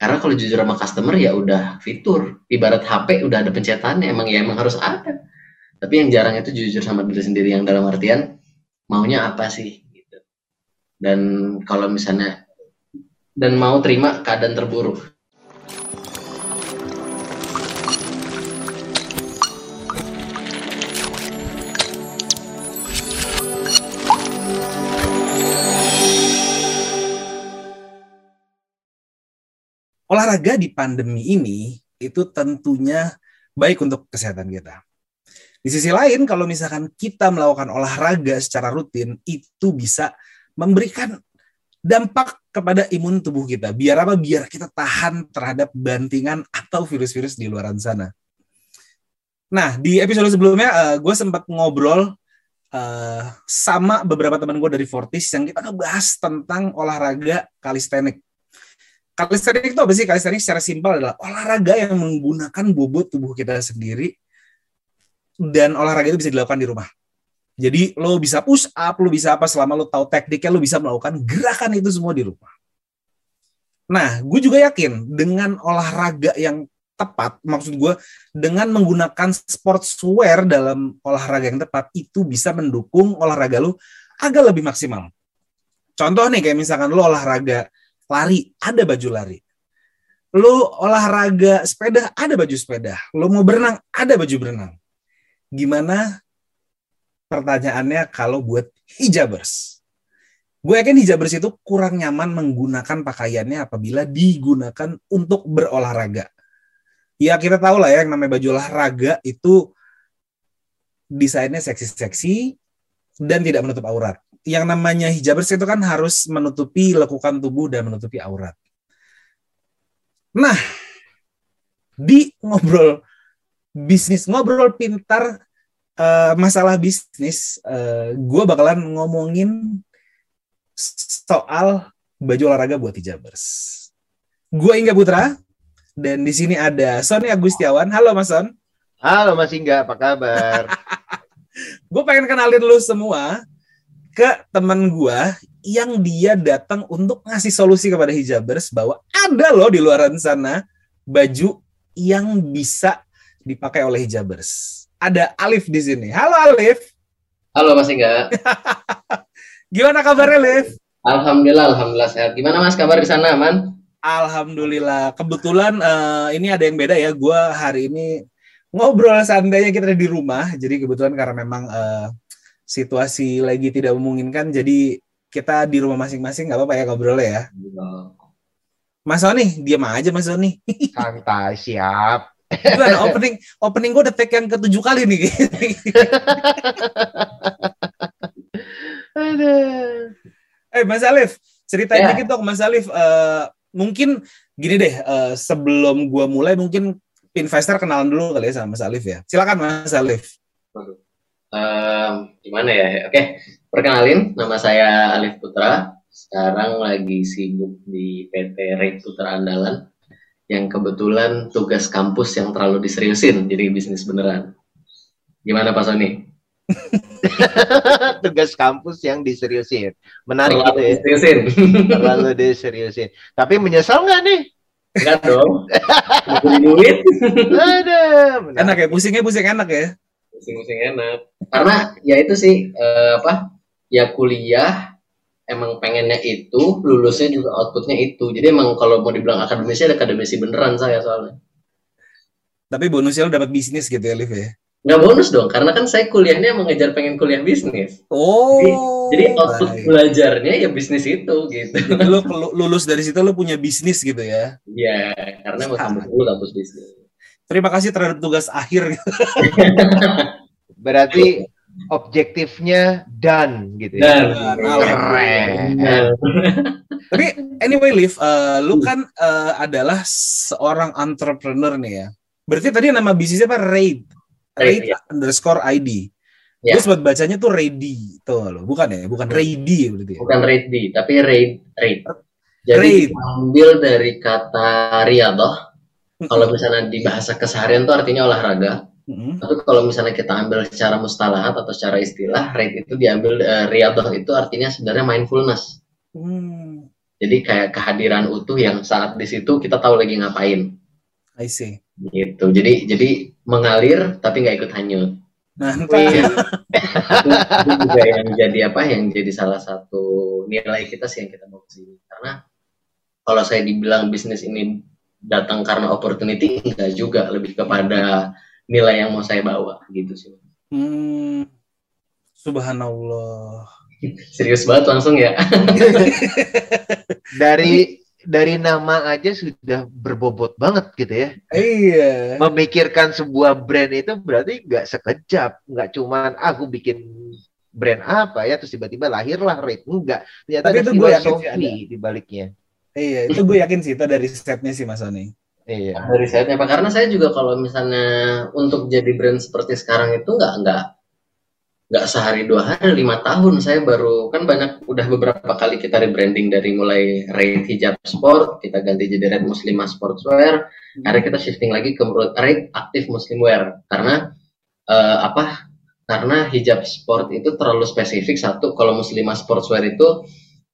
karena kalau jujur sama customer ya udah fitur. Ibarat HP udah ada pencetannya emang ya emang harus ada. Tapi yang jarang itu jujur sama diri sendiri yang dalam artian maunya apa sih gitu. Dan kalau misalnya dan mau terima keadaan terburuk olahraga di pandemi ini itu tentunya baik untuk kesehatan kita. Di sisi lain, kalau misalkan kita melakukan olahraga secara rutin, itu bisa memberikan dampak kepada imun tubuh kita. Biar apa? Biar kita tahan terhadap bantingan atau virus-virus di luar sana. Nah, di episode sebelumnya uh, gue sempat ngobrol uh, sama beberapa teman gue dari Fortis yang kita ngebahas tentang olahraga kalistenik. Kalistenik itu apa sih? Kalistenik secara simpel adalah olahraga yang menggunakan bobot tubuh kita sendiri dan olahraga itu bisa dilakukan di rumah. Jadi lo bisa push up, lo bisa apa selama lo tahu tekniknya, lo bisa melakukan gerakan itu semua di rumah. Nah, gue juga yakin dengan olahraga yang tepat, maksud gue dengan menggunakan sportswear dalam olahraga yang tepat itu bisa mendukung olahraga lo agak lebih maksimal. Contoh nih kayak misalkan lo olahraga lari, ada baju lari. Lo olahraga sepeda, ada baju sepeda. Lo mau berenang, ada baju berenang. Gimana pertanyaannya kalau buat hijabers? Gue yakin hijabers itu kurang nyaman menggunakan pakaiannya apabila digunakan untuk berolahraga. Ya kita tahu lah ya yang namanya baju olahraga itu desainnya seksi-seksi dan tidak menutup aurat yang namanya hijabers itu kan harus menutupi lekukan tubuh dan menutupi aurat. Nah, di ngobrol bisnis, ngobrol pintar uh, masalah bisnis, uh, eh, gue bakalan ngomongin soal baju olahraga buat hijabers. Gue Inga Putra, dan di sini ada Sony Agustiawan. Halo Mas Son. Halo Mas Inga, apa kabar? gue pengen kenalin lu semua ke teman gua yang dia datang untuk ngasih solusi kepada hijabers bahwa ada loh di luar sana baju yang bisa dipakai oleh hijabers. Ada Alif di sini. Halo Alif. Halo Mas Inga. Gimana kabarnya Alif? Alhamdulillah, alhamdulillah sehat. Gimana Mas kabar di sana, aman? Alhamdulillah. Kebetulan uh, ini ada yang beda ya. Gua hari ini ngobrol seandainya kita di rumah. Jadi kebetulan karena memang uh, situasi lagi tidak memungkinkan jadi kita di rumah masing-masing nggak apa-apa ya ngobrolnya ya. Mas Sony, diam aja Mas Sony. Santai, siap. Gimana opening opening gue udah take yang ketujuh kali nih. Aduh. Eh Mas Alif, ceritain yeah. dikit dong Mas Alif. Uh, mungkin gini deh, uh, sebelum gue mulai mungkin investor kenalan dulu kali ya sama Mas Alif ya. Silakan Mas Alif. Um, gimana ya? Oke, perkenalin, nama saya Alif Putra. Sekarang lagi sibuk di PT Rate Putra Andalan yang kebetulan tugas kampus yang terlalu diseriusin, jadi bisnis beneran. Gimana Pak Sony? tugas kampus yang diseriusin. Menarik terlalu gitu ya. Diseriusin. terlalu diseriusin. Tapi menyesal nggak nih? Enggak dong. duit. Ada. Enak ya, pusingnya pusing enak ya pusing-pusing enak. Karena ya itu sih uh, apa ya kuliah emang pengennya itu lulusnya juga outputnya itu. Jadi emang kalau mau dibilang akademisi ada akademisi beneran saya soalnya. Tapi bonusnya lo dapat bisnis gitu ya Liv ya? Nggak bonus dong karena kan saya kuliahnya mengejar pengen kuliah bisnis. Oh jadi, jadi output baik. belajarnya ya bisnis itu gitu. Jadi lo lulus dari situ lo punya bisnis gitu ya? Iya karena mau kampus dulu kampus bisnis terima kasih terhadap tugas akhir. Berarti objektifnya done gitu ya. Keren. Tapi anyway, Liv, uh, lu kan uh, adalah seorang entrepreneur nih ya. Berarti tadi nama bisnisnya apa? Raid. Raid ya. underscore ID. Ya. Gue sempat bacanya tuh ready, tuh lo, bukan ya? Bukan ready berarti. Ya? Bukan ready, tapi raid, raid. Jadi raid. ambil dari kata riadah kalau misalnya di bahasa keseharian itu artinya olahraga. Mm-hmm. Tapi kalau misalnya kita ambil secara mustalahat atau secara istilah, rate itu diambil uh, riyadhah itu artinya sebenarnya mindfulness. Mm. Jadi kayak kehadiran utuh yang saat di situ kita tahu lagi ngapain. I see. Gitu. Jadi jadi mengalir tapi nggak ikut hanyut. Nah, itu, juga yang jadi apa? Yang jadi salah satu nilai kita sih yang kita mau ke sini. Karena kalau saya dibilang bisnis ini datang karena opportunity enggak juga, lebih kepada nilai yang mau saya bawa gitu sih. hmm, subhanallah. Serius banget langsung ya. Dari dari nama aja sudah berbobot banget gitu ya. Iya. Memikirkan sebuah brand itu berarti nggak sekejap, nggak cuman "Ah, aku bikin brand apa ya terus tiba-tiba lahirlah Rate enggak. Ternyata Tapi ada itu gue yakin filosofi di baliknya. Iya, itu gue yakin sih itu dari setnya sih Mas Oni. Iya. dari saya Pak. Karena saya juga kalau misalnya untuk jadi brand seperti sekarang itu nggak nggak nggak sehari dua hari lima tahun. Saya baru kan banyak udah beberapa kali kita rebranding dari mulai Raid hijab sport kita ganti jadi Red Muslimah Sportswear. Akhirnya kita shifting lagi ke Raid aktif Muslimwear. Karena eh, apa? Karena hijab sport itu terlalu spesifik satu. Kalau Muslimah Sportswear itu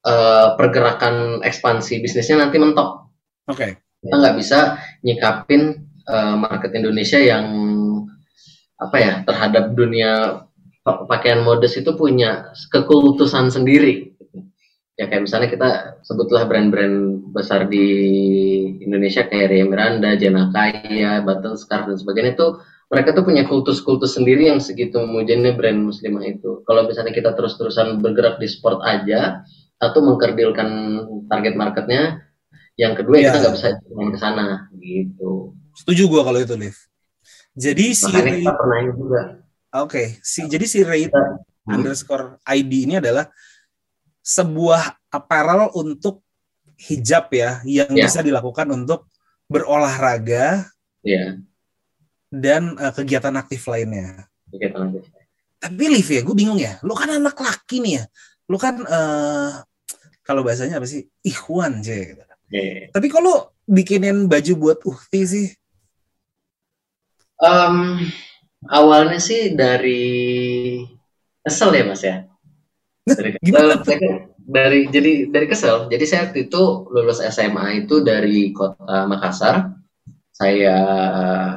eh, pergerakan ekspansi bisnisnya nanti mentok Oke. kita nggak bisa nyikapin uh, market Indonesia yang apa ya terhadap dunia pa- pakaian modus itu punya kekultusan sendiri ya kayak misalnya kita sebutlah brand-brand besar di Indonesia kayak Ria Miranda, Jenna Kaya, Button Scarf dan sebagainya itu mereka tuh punya kultus-kultus sendiri yang segitu memujiannya brand muslimah itu. Kalau misalnya kita terus-terusan bergerak di sport aja, satu mengkerdilkan target marketnya, yang kedua Iya. kita nggak bisa main ke sana gitu. Setuju gue kalau itu, Liv. Jadi si Makanya Ray, kita pernah ini juga. oke, si jadi si Ray Hmm. underscore ID ini adalah sebuah apparel untuk hijab ya, yang Ya. bisa dilakukan untuk berolahraga Iya, dan eh, kegiatan aktif lainnya. kita lanjut. Tapi Liv ya, gue bingung ya. Lu kan anak laki nih ya. Lu kan eh kalau bahasanya apa sih? Ikhwan, sih. Oke. Tapi kalau bikinin baju buat uhti sih, Em, awalnya sih dari kesel ya mas ya. Dari kesel, kan dari jadi dari kesel. Jadi saya waktu itu lulus SMA itu dari kota Makassar. Saya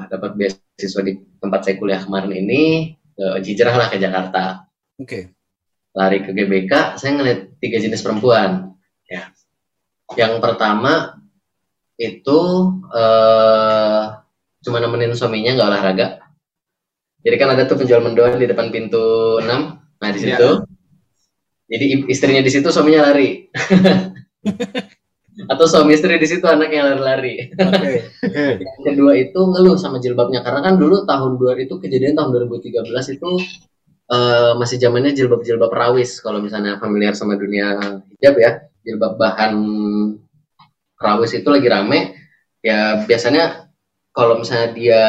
dapat beasiswa di tempat saya kuliah kemarin ini. eh, Hijrah lah ke Jakarta. oke. Lari ke GBK, saya ngeliat tiga jenis perempuan. Ya. Yang pertama itu eh cuma nemenin suaminya nggak olahraga. Jadi kan ada tuh penjual mendoan di depan pintu 6. Nah, di situ. Jadi i- istrinya di situ, suaminya lari. Atau suami istri di situ, anaknya lari-lari. Oke. Yang kedua itu ngeluh sama jilbabnya karena kan dulu tahun 2 itu kejadian tahun 2013 itu eh, masih zamannya jilbab-jilbab rawis kalau misalnya familiar sama dunia hijab ya. Jilbab bahan rawis itu lagi rame. Ya biasanya kalau misalnya dia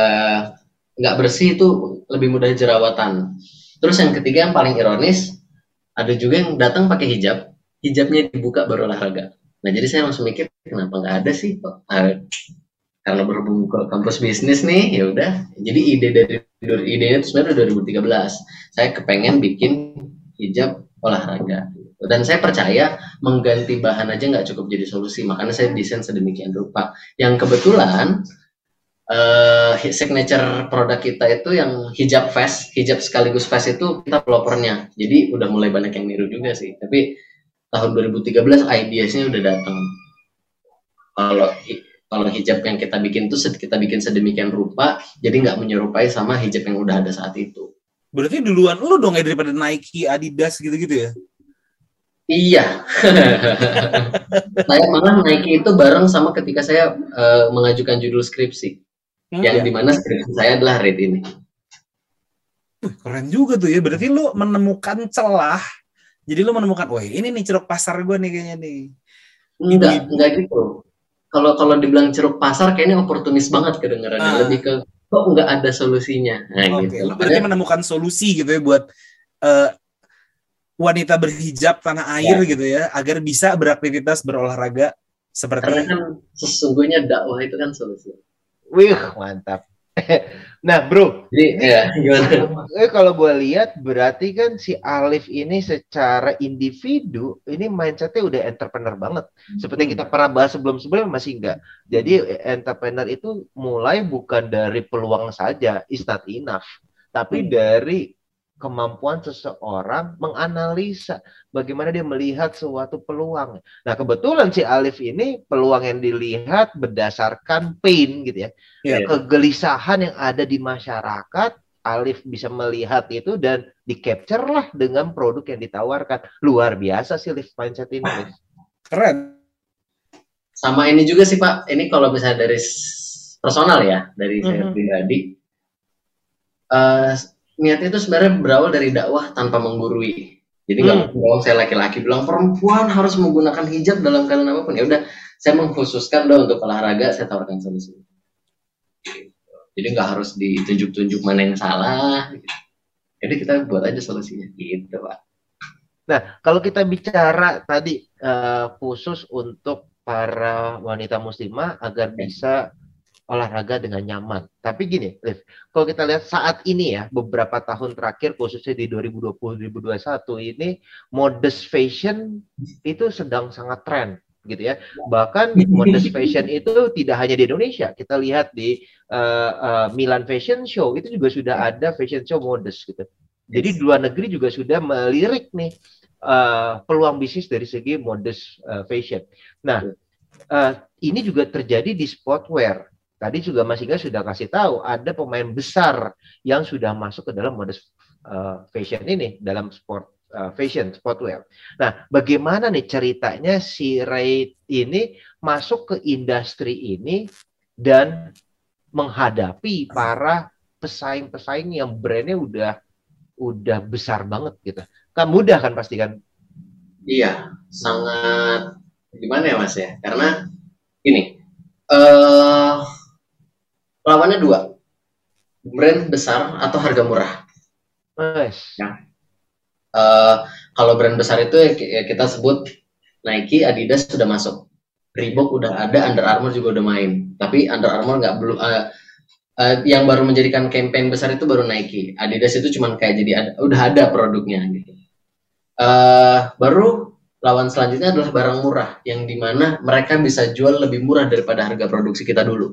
nggak bersih itu lebih mudah jerawatan. Terus yang ketiga yang paling ironis ada juga yang datang pakai hijab. Hijabnya dibuka baru olahraga. Nah jadi saya langsung mikir kenapa nggak ada sih karena berhubung ke kampus bisnis nih ya udah. Jadi ide dari idenya itu sebenarnya 2013 saya kepengen bikin hijab olahraga. Dan saya percaya mengganti bahan aja nggak cukup jadi solusi. Makanya saya desain sedemikian rupa. Yang kebetulan eh signature produk kita itu yang hijab vest hijab sekaligus vest itu kita pelopornya jadi udah mulai banyak yang niru juga sih. Tapi tahun 2013 ideasnya udah datang. Kalau kalau hijab yang kita bikin tuh kita bikin sedemikian rupa jadi nggak menyerupai sama hijab yang udah ada saat itu Berarti duluan lu dong ya daripada Nike, Adidas gitu-gitu ya? iya saya malah Nike itu bareng sama ketika saya eh, mengajukan judul skripsi Hmm, yang ya. di mana skripsi saya adalah rate ini Wih, keren juga tuh ya. Berarti lu menemukan celah. Jadi lu menemukan, wah ini nih ceruk pasar gue nih kayaknya nih. enggak enggak gitu kalau kalau dibilang ceruk pasar kayaknya oportunis banget kedengarannya. Ah. lebih ke kok nggak ada solusinya? Nah Oke, gitu. berarti menemukan solusi gitu ya buat eh, wanita berhijab tanah air gitu ya, agar bisa beraktivitas berolahraga karena seperti kan sesungguhnya dakwah itu kan solusi. Wih, mantap. nah, bro. Jadi ya gimana? Eh, kalau gue lihat berarti kan si Alif ini secara individu ini mindsetnya udah entrepreneur banget. Seperti yang kita pernah bahas sebelum-sebelumnya masih enggak. Jadi entrepreneur itu mulai bukan dari peluang saja, is not enough, tapi Hmm. dari kemampuan seseorang menganalisa bagaimana dia melihat suatu peluang. Nah, kebetulan si Alif ini peluang yang dilihat berdasarkan pain gitu ya. Iya. Kegelisahan yang ada di masyarakat, Alif bisa melihat itu dan di capture lah dengan produk yang ditawarkan. Luar biasa sih Alif mindset ini. Alif. Keren. Sama ini juga sih Pak. Ini kalau misalnya dari personal ya, dari saya Mhm. pribadi. eh, niatnya itu sebenarnya berawal dari dakwah tanpa menggurui. Jadi nggak bohong saya laki-laki bilang perempuan harus menggunakan hijab dalam keadaan apa pun. Ya udah, saya mengkhususkan dong untuk olahraga, saya tawarkan solusi. Jadi nggak harus ditunjuk-tunjuk mana yang salah. Gitu. Jadi kita buat aja solusinya, gitu Pak. Kalau kita bicara tadi eh, khusus untuk para wanita muslimah agar bisa olahraga dengan nyaman. Tapi gini, Liv, kalau kita lihat saat ini ya, beberapa tahun terakhir khususnya di 2020-2021 ini modest fashion itu sedang sangat tren gitu ya. Bahkan modest fashion itu tidak hanya di Indonesia. Kita lihat di eh, eh, Milan Fashion Show itu juga sudah ada fashion show modest gitu. Jadi di luar negeri juga sudah melirik nih eh, peluang bisnis dari segi modest eh, fashion. Nah, eh, ini juga terjadi di sportwear. Tadi juga Mas Iga sudah kasih tahu ada pemain besar yang sudah masuk ke dalam modest eh, fashion ini dalam sport eh, fashion sportwear. Nah, bagaimana nih ceritanya si Ray ini masuk ke industri ini dan menghadapi para pesaing-pesaing yang brandnya udah udah besar banget gitu. Kan mudah kan pasti kan? Iya, sangat gimana ya Mas ya? Karena gini, eh lawannya dua, brand besar atau harga murah. Mas. Eh kalau brand besar itu ya ya kita sebut Nike, Adidas sudah masuk, Reebok udah ada, Under Armour juga udah main. Tapi Under Armour nggak belum eh, eh, yang baru menjadikan campaign besar itu baru Nike. Adidas itu cuman kayak jadi ada, udah ada produknya gitu. Eh baru lawan selanjutnya adalah barang murah yang di mana mereka bisa jual lebih murah daripada harga produksi kita dulu.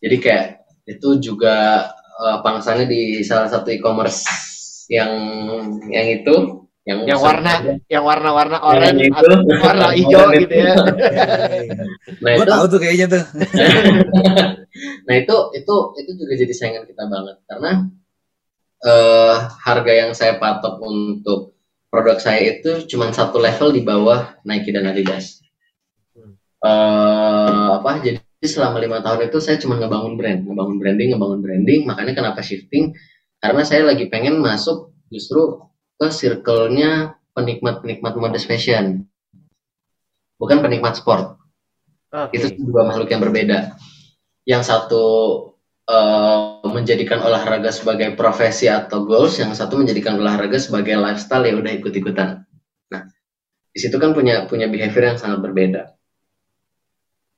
Jadi kayak itu juga eh, pangsanya di salah satu e-commerce yang yang itu yang Yang warna yang warna-warna oranye itu atau warna hijau gitu ya. Nah itu tahu tuh kayaknya tuh. nah itu itu itu juga jadi saingan kita banget karena eh harga yang saya patok untuk produk saya itu cuma satu level di bawah Nike dan Adidas. Eh apa jadi selama lima tahun itu saya cuma ngebangun brand, ngebangun branding, ngebangun branding. Makanya kenapa shifting? Karena saya lagi pengen masuk justru ke circle-nya penikmat-penikmat modest fashion, bukan penikmat sport Oke. itu dua makhluk yang berbeda. Yang satu eh, menjadikan olahraga sebagai profesi atau goals, yang satu menjadikan olahraga sebagai lifestyle ya udah ikut-ikutan. Nah, di situ kan punya punya behavior yang sangat berbeda.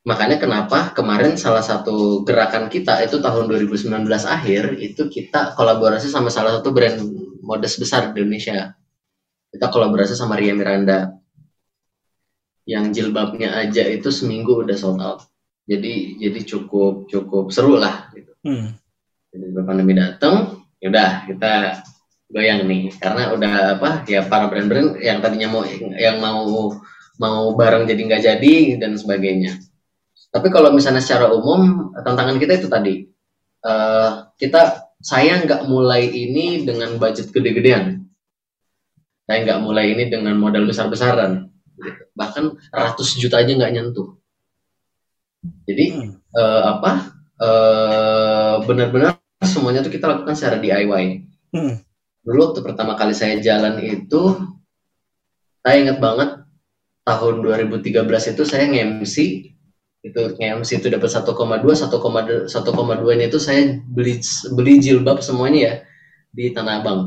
Makanya kenapa kemarin salah satu gerakan kita itu tahun 2019 akhir itu kita kolaborasi sama salah satu brand modest besar di Indonesia. Kita kolaborasi sama Ria Miranda yang jilbabnya aja itu seminggu udah sold out. Jadi jadi cukup cukup seru lah gitu. Hmm. Jadi pandemi datang, ya udah kita goyang nih karena udah apa ya para brand-brand yang tadinya mau yang mau mau bareng jadi nggak jadi dan sebagainya. Tapi kalau misalnya secara umum tantangan kita itu tadi eh, kita saya nggak mulai ini dengan budget gede-gedean. Saya nggak mulai ini dengan modal besar-besaran. gitu. Bahkan ratus juta aja nggak nyentuh. Jadi Hmm. eh, apa eh benar-benar semuanya tuh kita lakukan secara DIY. Hmm. Dulu waktu pertama kali saya jalan itu saya ingat banget tahun 2013 itu saya nge-MC itu nge-MC itu dapat 1,2 1,2 1,2 ini itu saya beli beli jilbab semuanya ya di Tanah Abang.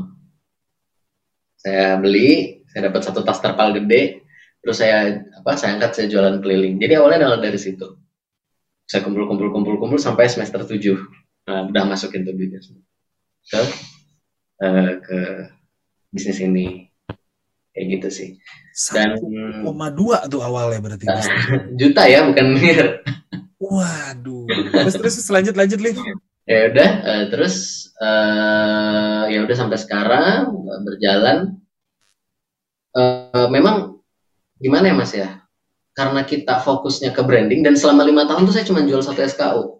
Saya beli, saya dapat satu tas terpal gede, terus saya apa saya angkat saya jualan keliling. Jadi awalnya adalah dari situ saya kumpul kumpul kumpul kumpul sampai semester 7 uh, udah masukin tuh bisnis ke uh, ke bisnis ini kayak gitu sih. Dan 1,2 tuh awalnya berarti. juta ya bukan miliar. Waduh. Terus terus selanjut lanjut Liv. ya udah uh, terus uh, ya udah sampai sekarang uh, berjalan. Uh, memang gimana ya mas ya? Karena kita fokusnya ke branding dan selama lima tahun tuh saya cuma jual satu SKU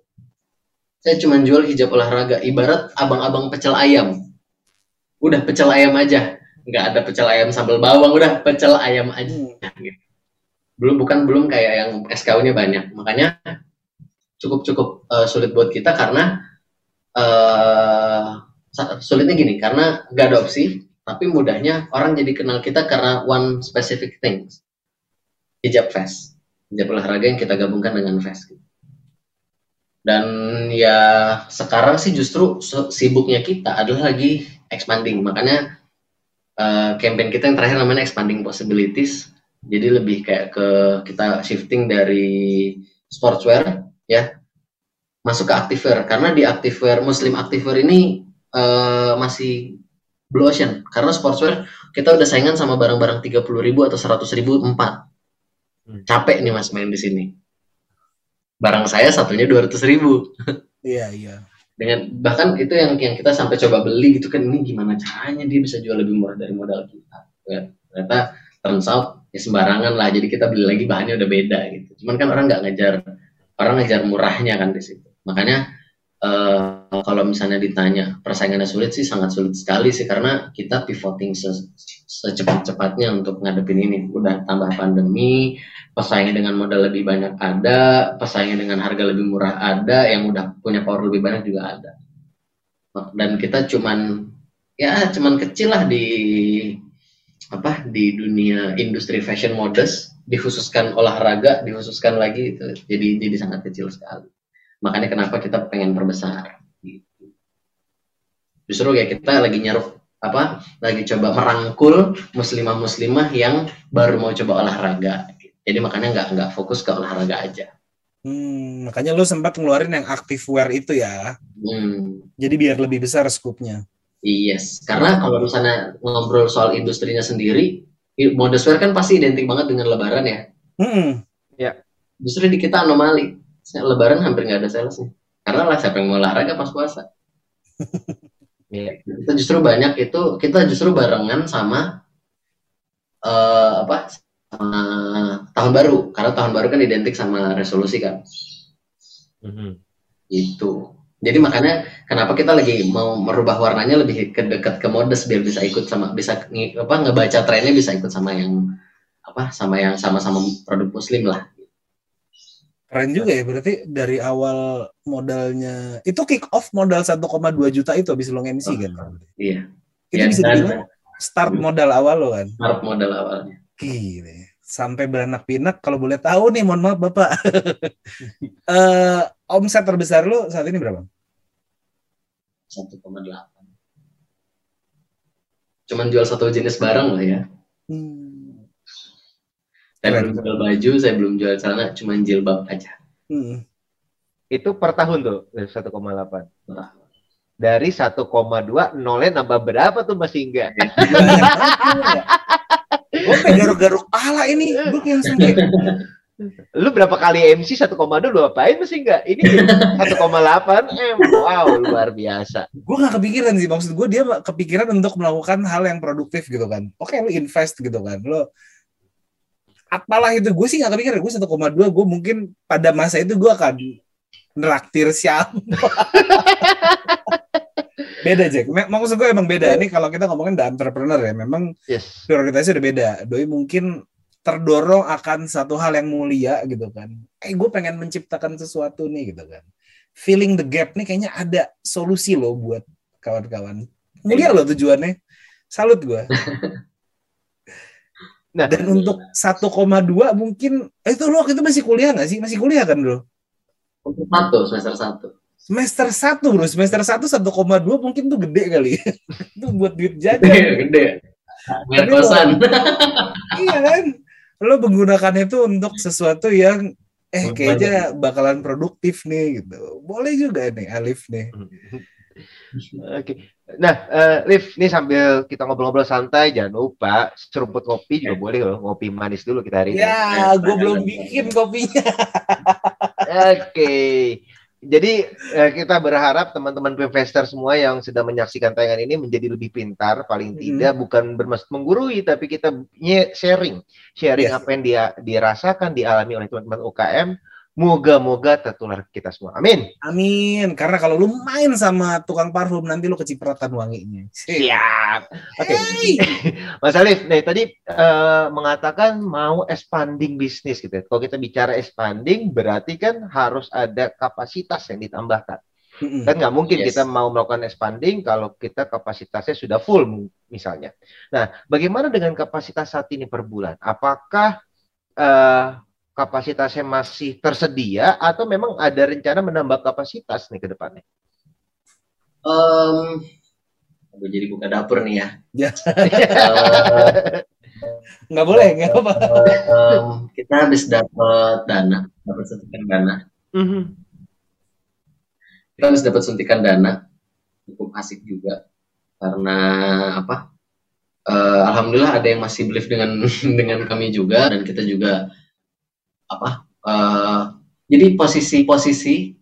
saya cuma jual hijab olahraga ibarat abang-abang pecel ayam. Udah pecel ayam aja nggak ada pecel ayam sambal bawang udah pecel ayam aja. Gitu. belum bukan belum kayak yang SKU-nya banyak. Makanya cukup cukup uh, sulit buat kita karena uh, sulitnya gini karena gak ada opsi tapi mudahnya orang jadi kenal kita karena one specific things. Hijab fest hijab olahraga yang kita gabungkan dengan fest gitu. dan ya sekarang sih justru sibuknya kita adalah lagi expanding. Makanya uh, campaign kita yang terakhir namanya expanding possibilities. Jadi lebih kayak ke kita shifting dari sportswear ya masuk ke activewear. Karena di activewear muslim activewear ini uh, masih blue ocean. Karena sportswear kita udah saingan sama barang-barang 30 ribu atau 100 ribu empat. Hmm. capek nih mas main di sini. Barang saya satunya 200 ribu. Iya iya dengan bahkan itu yang yang kita sampai coba beli gitu kan ini gimana caranya dia bisa jual lebih murah dari modal kita ya, ternyata turns out ya sembarangan lah jadi kita beli lagi bahannya udah beda gitu. Cuman kan orang nggak ngejar orang ngejar murahnya kan di situ. Makanya uh, kalau misalnya ditanya persaingannya sulit sih sangat sulit sekali sih karena kita pivoting se secepat-cepatnya untuk ngadepin ini. Udah tambah pandemi, pesaingnya dengan modal lebih banyak ada, pesaingnya dengan harga lebih murah ada, yang udah punya power lebih banyak juga ada. Dan kita cuman ya cuman kecil lah di apa di dunia industri fashion modest dikhususkan olahraga dikhususkan lagi itu jadi jadi sangat kecil sekali Makanya kenapa kita pengen perbesar. Gitu. Justru ya kita lagi nyaruh apa lagi coba merangkul muslimah-muslimah yang baru mau coba olahraga. Jadi makanya nggak nggak fokus ke olahraga aja. Hmm, makanya lu sempat ngeluarin yang active wear itu ya. Hmm. Jadi biar lebih besar skupnya. Yes, karena kalau misalnya ngobrol soal industrinya sendiri, modest wear kan pasti identik banget dengan lebaran ya. Hmm. Ya. Justru di kita anomali lebaran hampir nggak ada sales nih karena lah siapa yang mau olahraga pas puasa yeah. kita justru banyak itu kita justru barengan sama uh, apa sama tahun baru karena tahun baru kan identik sama resolusi kan mm-hmm. itu jadi makanya kenapa kita lagi mau merubah warnanya lebih ke dekat ke modest biar bisa ikut sama bisa apa ngebaca trennya bisa ikut sama yang apa sama yang sama-sama produk muslim lah Keren juga ya berarti dari awal modalnya itu kick off modal 1,2 juta itu habis lo MC oh, kan? Iya. Itu ya, bisa dibilang start modal awal lo kan? Start modal awalnya. Gile. Sampai beranak pinak kalau boleh tahu nih mohon maaf Bapak. uh, omset terbesar lo saat ini berapa? 1,8. Cuman jual satu jenis barang lah ya. Hmm saya belum jual baju, saya belum jual celana, cuma jilbab aja. Hmm. Itu per tahun tuh, 1,8. Nah. Dari 1,2 nolnya nambah berapa tuh masih enggak? Gue garuk-garuk pala ini, gue yang sampai lu berapa kali MC 1,2 lu apain masih enggak? Ini 1,8 M. Wow, luar biasa. Gue gak kepikiran sih maksud gue dia kepikiran untuk melakukan hal yang produktif gitu kan. Oke, lu invest gitu kan. Lu apalah itu gue sih nggak kepikiran gue 1,2 gue mungkin pada masa itu gue akan neraktir siapa beda Jack. Maksud gue emang beda. Ini kalau kita ngomongin the entrepreneur ya memang yes. prioritasnya udah beda. Doi mungkin terdorong akan satu hal yang mulia gitu kan. Eh gue pengen menciptakan sesuatu nih gitu kan. Feeling the gap nih kayaknya ada solusi loh buat kawan-kawan. Mulia loh tujuannya. Salut gue Nah, dan untuk 1,2 mungkin eh, itu lo waktu itu masih kuliah nggak sih? Masih kuliah kan, Bro? Satu, semester satu. Semester satu, Bro. Semester satu 1,2 mungkin tuh gede kali. itu buat duit jajan. Gede, gede. kosan. iya kan? Lo menggunakan itu untuk sesuatu yang eh kayaknya bakalan produktif nih gitu. Boleh juga nih Alif nih. Oke. Nah, uh, Liv, nih sambil kita ngobrol-ngobrol santai, jangan lupa seruput kopi juga boleh loh, ngopi manis dulu kita hari ini. Ya, gue belum bikin kopinya. Oke. Jadi eh, kita berharap teman-teman investor semua yang sedang menyaksikan tayangan ini menjadi lebih pintar, paling Hmm. tidak bukan bermaksud menggurui, tapi kita sharing, sharing Yes. apa yang dia dirasakan, dialami oleh teman-teman UKM. Moga-moga tertular kita semua. Amin. Amin. Karena kalau lu main sama tukang parfum nanti lu kecipratan wanginya. Siap. Oke. Hey. Mas Alif, nih tadi eh, mengatakan mau expanding bisnis gitu. ya. Kalau kita bicara expanding, berarti kan harus ada kapasitas yang ditambahkan. Mm-mm. Kan nggak mungkin Yes. kita mau melakukan expanding kalau kita kapasitasnya sudah full misalnya. Nah, bagaimana dengan kapasitas saat ini per bulan? Apakah eh, kapasitasnya masih tersedia atau memang ada rencana menambah kapasitas nih ke depannya? Em, aduh, jadi buka dapur nih ya. Nggak boleh, nggak apa. em, kita habis dapat dana, dapat suntikan dana. Mhm. Kita habis dapat suntikan dana, cukup asik juga karena apa? Eh, Alhamdulillah ada yang masih believe dengan dengan kami juga dan kita juga apa? eh, jadi posisi-posisi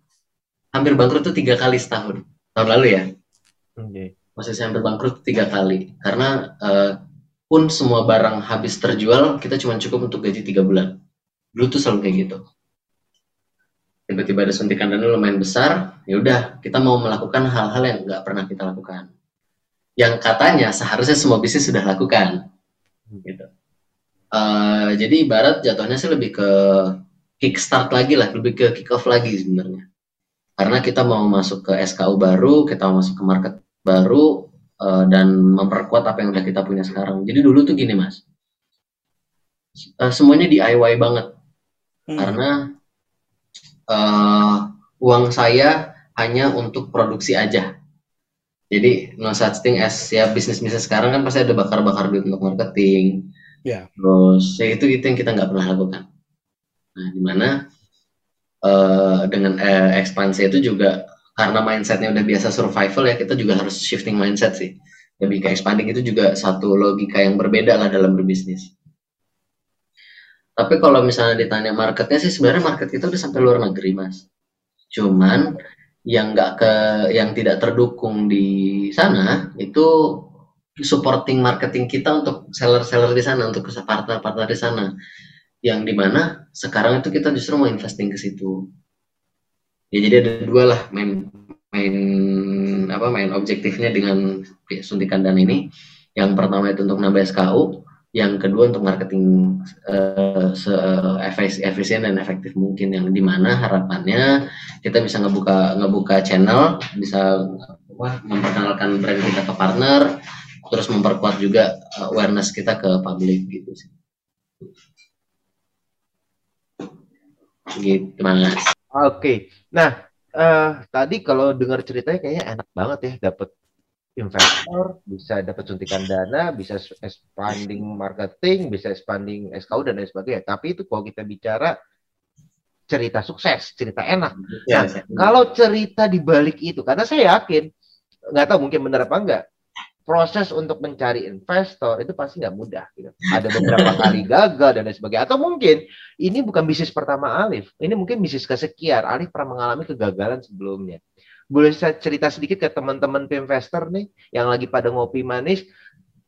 hampir bangkrut tuh tiga kali setahun. Tahun lalu ya. Oke. posisi hampir bangkrut tiga kali. Karena eh, pun semua barang habis terjual kita cuma cukup untuk gaji tiga bulan. Dulu tuh selalu kayak gitu. Tiba-tiba ada suntikan dana lumayan besar ya udah kita mau melakukan hal-hal yang nggak pernah kita lakukan. Yang katanya seharusnya semua bisnis sudah lakukan. Gitu Jadi ibarat jatuhnya sih lebih ke kickstart lagi lah lebih ke kick off lagi sebenarnya karena kita mau masuk ke SKU baru kita mau masuk ke market baru eh, dan memperkuat apa yang udah kita punya sekarang. Jadi dulu tuh gini mas, Eh, semuanya DIY banget Hmm. karena eh, uang saya hanya untuk produksi aja. Jadi no such thing as ya bisnis bisnis sekarang kan pasti ada bakar-bakar duit untuk marketing. Ya. Terus ya itu itu yang kita nggak pernah lakukan. Nah di mana eh, dengan eh, ekspansi itu juga karena mindsetnya udah biasa survival ya kita juga harus shifting mindset sih. Lebih ke expanding itu juga satu logika yang berbeda lah dalam berbisnis. Tapi kalau misalnya ditanya marketnya sih sebenarnya market kita udah sampai luar negeri mas. Cuman yang nggak ke yang tidak terdukung di sana itu supporting marketing kita untuk seller-seller di sana untuk partner-partner di sana. Yang di mana sekarang itu kita justru mau investing ke situ. Ya jadi ada dua lah main main apa main objektifnya dengan suntikan dana ini. Yang pertama itu untuk nambah SKU yang kedua untuk marketing uh, efisien dan efektif mungkin. Yang di mana harapannya kita bisa ngebuka ngebuka channel bisa wah, memperkenalkan brand kita ke partner terus memperkuat juga awareness kita ke publik gitu sih gitu mas Oke, nah uh, tadi kalau dengar ceritanya kayaknya enak banget ya dapat investor, bisa dapat suntikan dana, bisa expanding marketing, bisa expanding SKU dan lain sebagainya. Tapi itu kalau kita bicara cerita sukses, cerita enak. ya, Nah, kalau cerita di balik itu, karena saya yakin, nggak tahu mungkin benar apa enggak, proses untuk mencari investor itu pasti nggak mudah. Gitu. Ada beberapa kali gagal dan lain sebagainya. Atau mungkin ini bukan bisnis pertama Alif, ini mungkin bisnis kesekian. Alif pernah mengalami kegagalan sebelumnya. Boleh saya cerita sedikit ke teman-teman investor nih yang lagi pada ngopi manis,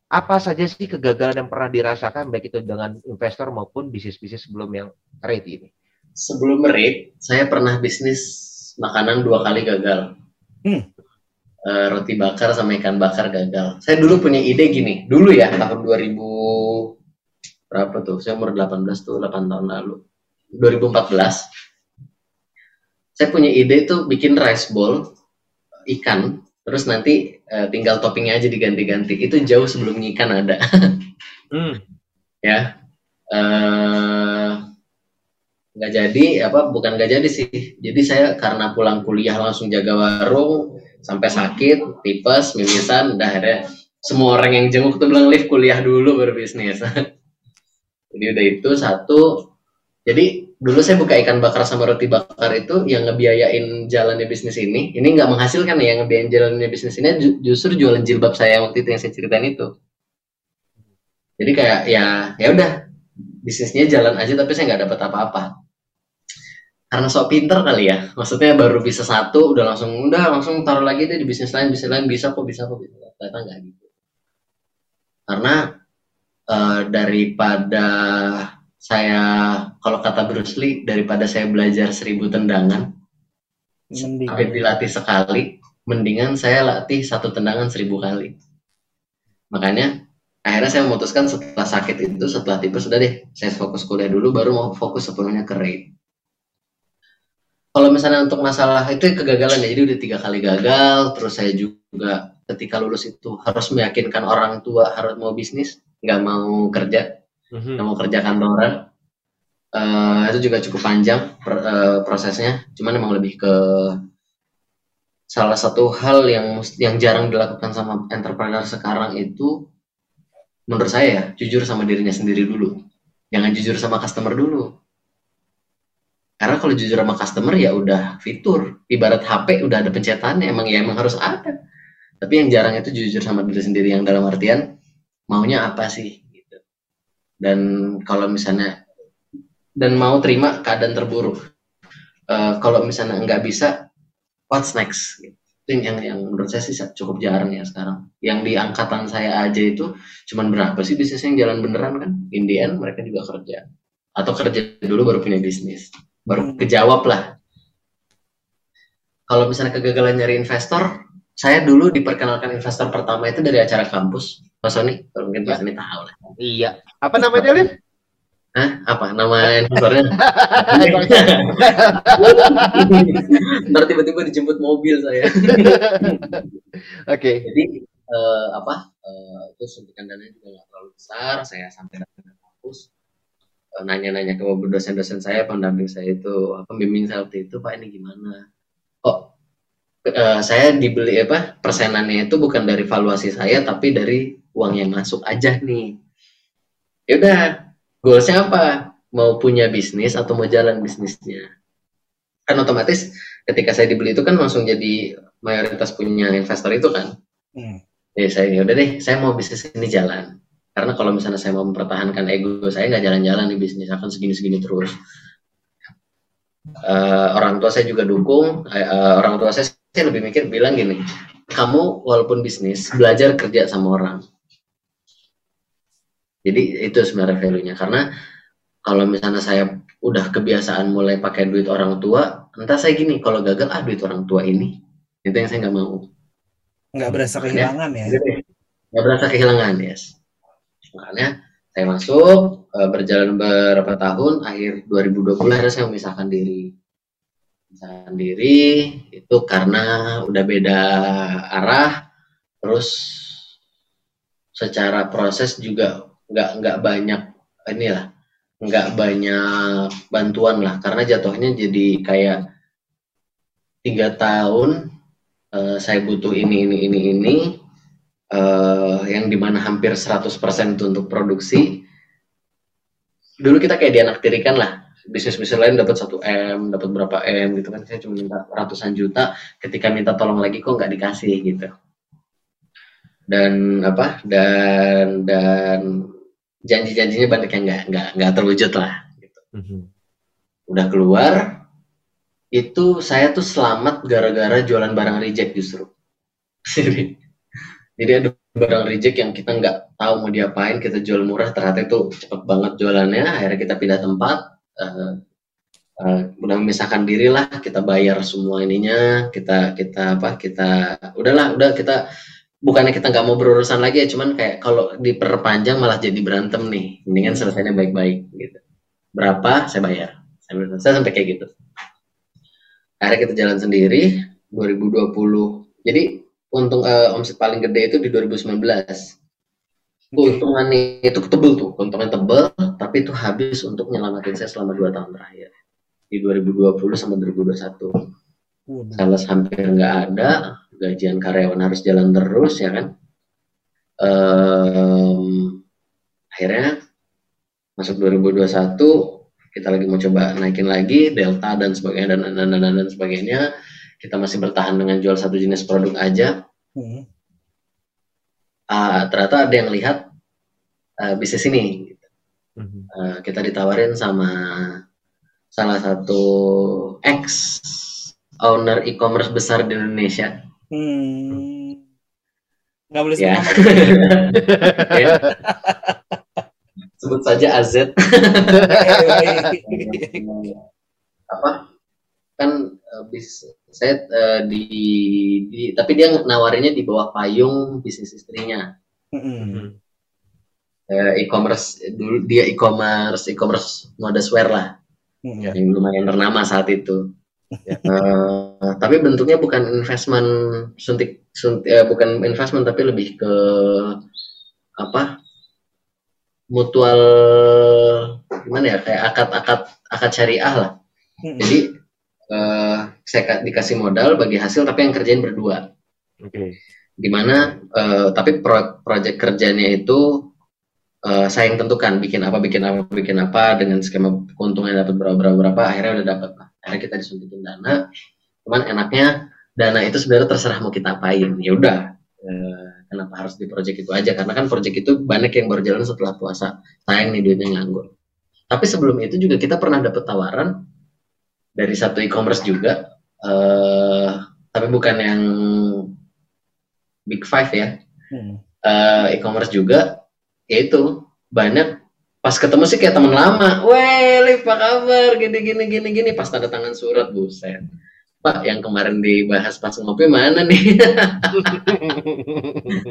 apa saja sih kegagalan yang pernah dirasakan baik itu dengan investor maupun bisnis-bisnis sebelum yang rate ini? Sebelum rate, saya pernah bisnis makanan dua kali gagal. Hmm. Uh, roti bakar sama ikan bakar gagal. Saya dulu punya ide gini, dulu ya tahun 2000 berapa tuh? Saya umur 18 tuh 8 tahun lalu. 2014 saya punya ide tuh bikin rice bowl ikan terus nanti uh, tinggal toppingnya aja diganti-ganti itu jauh sebelum ikan ada hmm. ya nggak uh, jadi apa bukan nggak jadi sih jadi saya karena pulang kuliah langsung jaga warung sampai sakit tipes mimisan udah ada semua orang yang jenguk tuh bilang lift kuliah dulu berbisnis jadi udah itu satu Jadi dulu saya buka ikan bakar sama roti bakar itu yang ngebiayain jalannya bisnis ini. Ini nggak menghasilkan ya ngebiayain jalannya bisnis ini justru jualan jilbab saya waktu itu yang saya ceritain itu. Jadi kayak ya ya udah bisnisnya jalan aja tapi saya nggak dapat apa-apa. Karena sok pinter kali ya, maksudnya baru bisa satu, udah langsung udah langsung taruh lagi deh di bisnis lain, bisnis lain bisa kok bisa kok bisa. Ternyata nggak gitu. Karena uh, daripada saya kalau kata Bruce Lee daripada saya belajar seribu tendangan Mending. tapi dilatih sekali mendingan saya latih satu tendangan seribu kali makanya akhirnya saya memutuskan setelah sakit itu setelah tipes sudah deh saya fokus kuliah dulu baru mau fokus sepenuhnya ke rate kalau misalnya untuk masalah itu kegagalan ya jadi udah tiga kali gagal terus saya juga ketika lulus itu harus meyakinkan orang tua harus mau bisnis nggak mau kerja mm-hmm. yang mau kerja kantoran. Uh, itu juga cukup panjang per, uh, prosesnya. Cuman emang lebih ke salah satu hal yang yang jarang dilakukan sama entrepreneur sekarang itu menurut saya ya, jujur sama dirinya sendiri dulu. Jangan jujur sama customer dulu karena kalau jujur sama customer ya udah fitur. Ibarat HP udah ada pencetannya. Emang ya emang harus ada. Tapi yang jarang itu jujur sama diri sendiri. Yang dalam artian maunya apa sih dan kalau misalnya dan mau terima keadaan terburuk. Uh, kalau misalnya nggak bisa what's next gitu. itu yang yang menurut saya sih cukup jarang ya sekarang. Yang di angkatan saya aja itu cuman berapa sih bisnis yang jalan beneran kan? In the end mereka juga kerja. Atau kerja dulu baru punya bisnis baru kejawab lah kalau misalnya kegagalan nyari investor saya dulu diperkenalkan investor pertama itu dari acara kampus Mas Sony mungkin Mas ya. Sony tahu lah iya apa namanya Liv? Hah? Apa nama investornya? Ntar tiba-tiba dijemput mobil saya. Oke. Okay. Jadi uh, apa? Uh, itu suntikan dana juga nggak terlalu besar. Saya sampai datang ke kampus nanya-nanya ke dosen-dosen saya, pendamping saya itu, apa bimbing saya waktu itu, Pak ini gimana? Oh, uh, saya dibeli apa? Persenannya itu bukan dari valuasi saya, tapi dari uang yang masuk aja nih. Ya udah, goalsnya apa? Mau punya bisnis atau mau jalan bisnisnya? Kan otomatis ketika saya dibeli itu kan langsung jadi mayoritas punya investor itu kan. Hmm. Jadi saya ya udah deh, saya mau bisnis ini jalan. Karena kalau misalnya saya mau mempertahankan ego saya nggak jalan-jalan di bisnis akan segini-segini terus. Uh, orang tua saya juga dukung. Uh, orang tua saya, saya lebih mikir bilang gini, kamu walaupun bisnis belajar kerja sama orang jadi itu sebenarnya value-nya karena kalau misalnya saya udah kebiasaan mulai pakai duit orang tua, entah saya gini, kalau gagal ah duit orang tua ini, itu yang saya nggak mau. Nggak berasa kehilangan ya? Nggak berasa kehilangan, yes. Makanya saya masuk, eh, berjalan beberapa tahun, akhir 2020 akhirnya saya memisahkan diri. Memisahkan diri itu karena udah beda arah, terus secara proses juga nggak nggak banyak inilah nggak banyak bantuan lah karena jatuhnya jadi kayak tiga tahun uh, saya butuh ini ini ini ini uh, yang di mana hampir 100% itu untuk produksi. Dulu kita kayak dianaktirikan lah. Bisnis-bisnis lain dapat satu m dapat berapa m gitu kan. Saya cuma minta ratusan juta. Ketika minta tolong lagi kok nggak dikasih gitu. Dan apa? Dan dan janji-janjinya banyak yang nggak nggak nggak terwujud lah. Gitu. Mm-hmm. udah keluar itu saya tuh selamat gara-gara jualan barang reject justru jadi ada barang reject yang kita nggak tahu mau diapain kita jual murah ternyata itu cepet banget jualannya akhirnya kita pindah tempat uh, uh, udah memisahkan diri lah kita bayar semua ininya kita kita apa kita udahlah udah kita bukannya kita nggak mau berurusan lagi ya cuman kayak kalau diperpanjang malah jadi berantem nih mendingan selesainya baik-baik gitu. Berapa saya bayar. Saya, saya sampai kayak gitu. Akhirnya kita jalan sendiri 2020 jadi untung uh, omset paling gede itu di 2019 keuntungannya itu tebel tuh. Keuntungan tebel tapi itu habis untuk nyelamatin saya selama dua tahun terakhir. Di 2020 sama 2021 sales hampir nggak ada gajian karyawan harus jalan terus ya kan? Um, akhirnya masuk 2021 kita lagi mau coba naikin lagi delta dan sebagainya dan dan dan, dan, dan sebagainya kita masih bertahan dengan jual satu jenis produk aja Hmm. uh, ternyata ada yang lihat uh, bisnis ini Mhm. Uh, kita ditawarin sama salah satu ex owner e-commerce besar di Indonesia Hmm. Nggak boleh ya. Ya. sebut saja AZ apa kan bis saya uh, di, di tapi dia nawarinnya di bawah payung bisnis istrinya Hmm. Uh, e-commerce dulu dia e-commerce e-commerce modeswear lah Hmm. Ya. yang lumayan ternama saat itu Eh, tapi bentuknya bukan investment suntik, suntik eh, bukan investment tapi lebih ke apa mutual gimana ya kayak akad-akad akad syariah lah Hmm. jadi eh, saya ka- dikasih modal bagi hasil tapi yang kerjain berdua. Oke. di mana eh, tapi pro project kerjanya itu eh, saya yang tentukan bikin apa bikin apa bikin apa dengan skema keuntungan dapat berapa berapa berapa akhirnya udah dapat akhirnya kita disuntikin dana. Cuman enaknya dana itu sebenarnya terserah mau kita apain. Ya udah. Kenapa harus di project itu aja? Karena kan project itu banyak yang berjalan setelah puasa. Sayang nih duitnya nganggur. Tapi sebelum itu juga kita pernah dapat tawaran dari satu e-commerce juga. Eh tapi bukan yang big five ya. Hmm. eh, e-commerce juga. Yaitu banyak pas ketemu sih kayak teman lama, weh Liv apa kabar? Gini gini gini gini. Pas tanda tangan surat buset. Pak yang kemarin dibahas pas ngopi mana nih?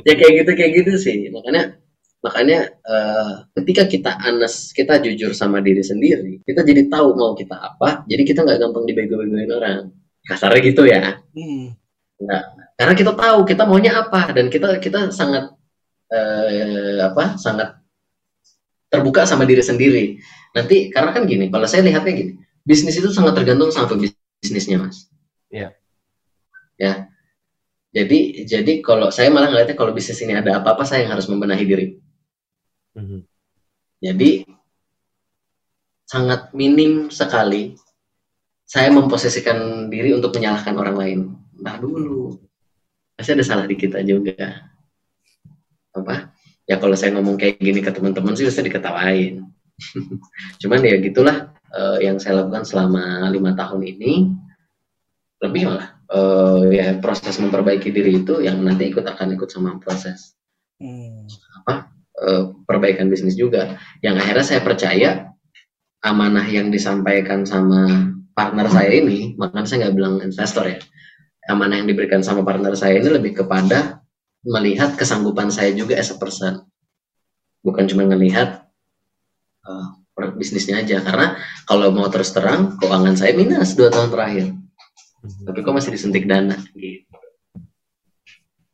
Ya kayak gitu kayak gitu sih. Makanya makanya eh, ketika kita anes kita jujur sama diri sendiri kita jadi tahu mau kita apa jadi kita nggak gampang dibego-begoin orang. Kasarnya gitu ya. Hmm. karena kita tahu kita maunya apa dan kita kita sangat eh, apa sangat terbuka sama diri sendiri. Nanti karena kan gini kalau saya lihatnya gini bisnis itu sangat tergantung sama bisnisnya mas. Iya. ya. Jadi jadi kalau saya malah ngeliatnya kalau bisnis ini ada apa-apa saya yang harus membenahi diri Mhm. jadi sangat minim sekali saya memposisikan diri untuk menyalahkan orang lain. Nah dulu, pasti ada salah di kita juga. Apa? Ya kalau saya ngomong kayak gini ke teman-teman sih bisa diketawain. Cuman ya gitulah eh, yang saya lakukan selama lima tahun ini. Lebih malah eh, ya proses memperbaiki diri itu yang nanti ikut akan ikut sama proses Hmm. Eh, perbaikan bisnis juga. Yang akhirnya saya percaya amanah yang disampaikan sama partner saya ini, makanya saya nggak bilang investor ya. Amanah yang diberikan sama partner saya ini lebih kepada melihat kesanggupan saya juga as a person. Bukan cuma ngelihat per- bisnisnya aja. Karena kalau mau terus terang, keuangan saya minus dua tahun terakhir. Tapi kok masih disuntik dana? Gitu.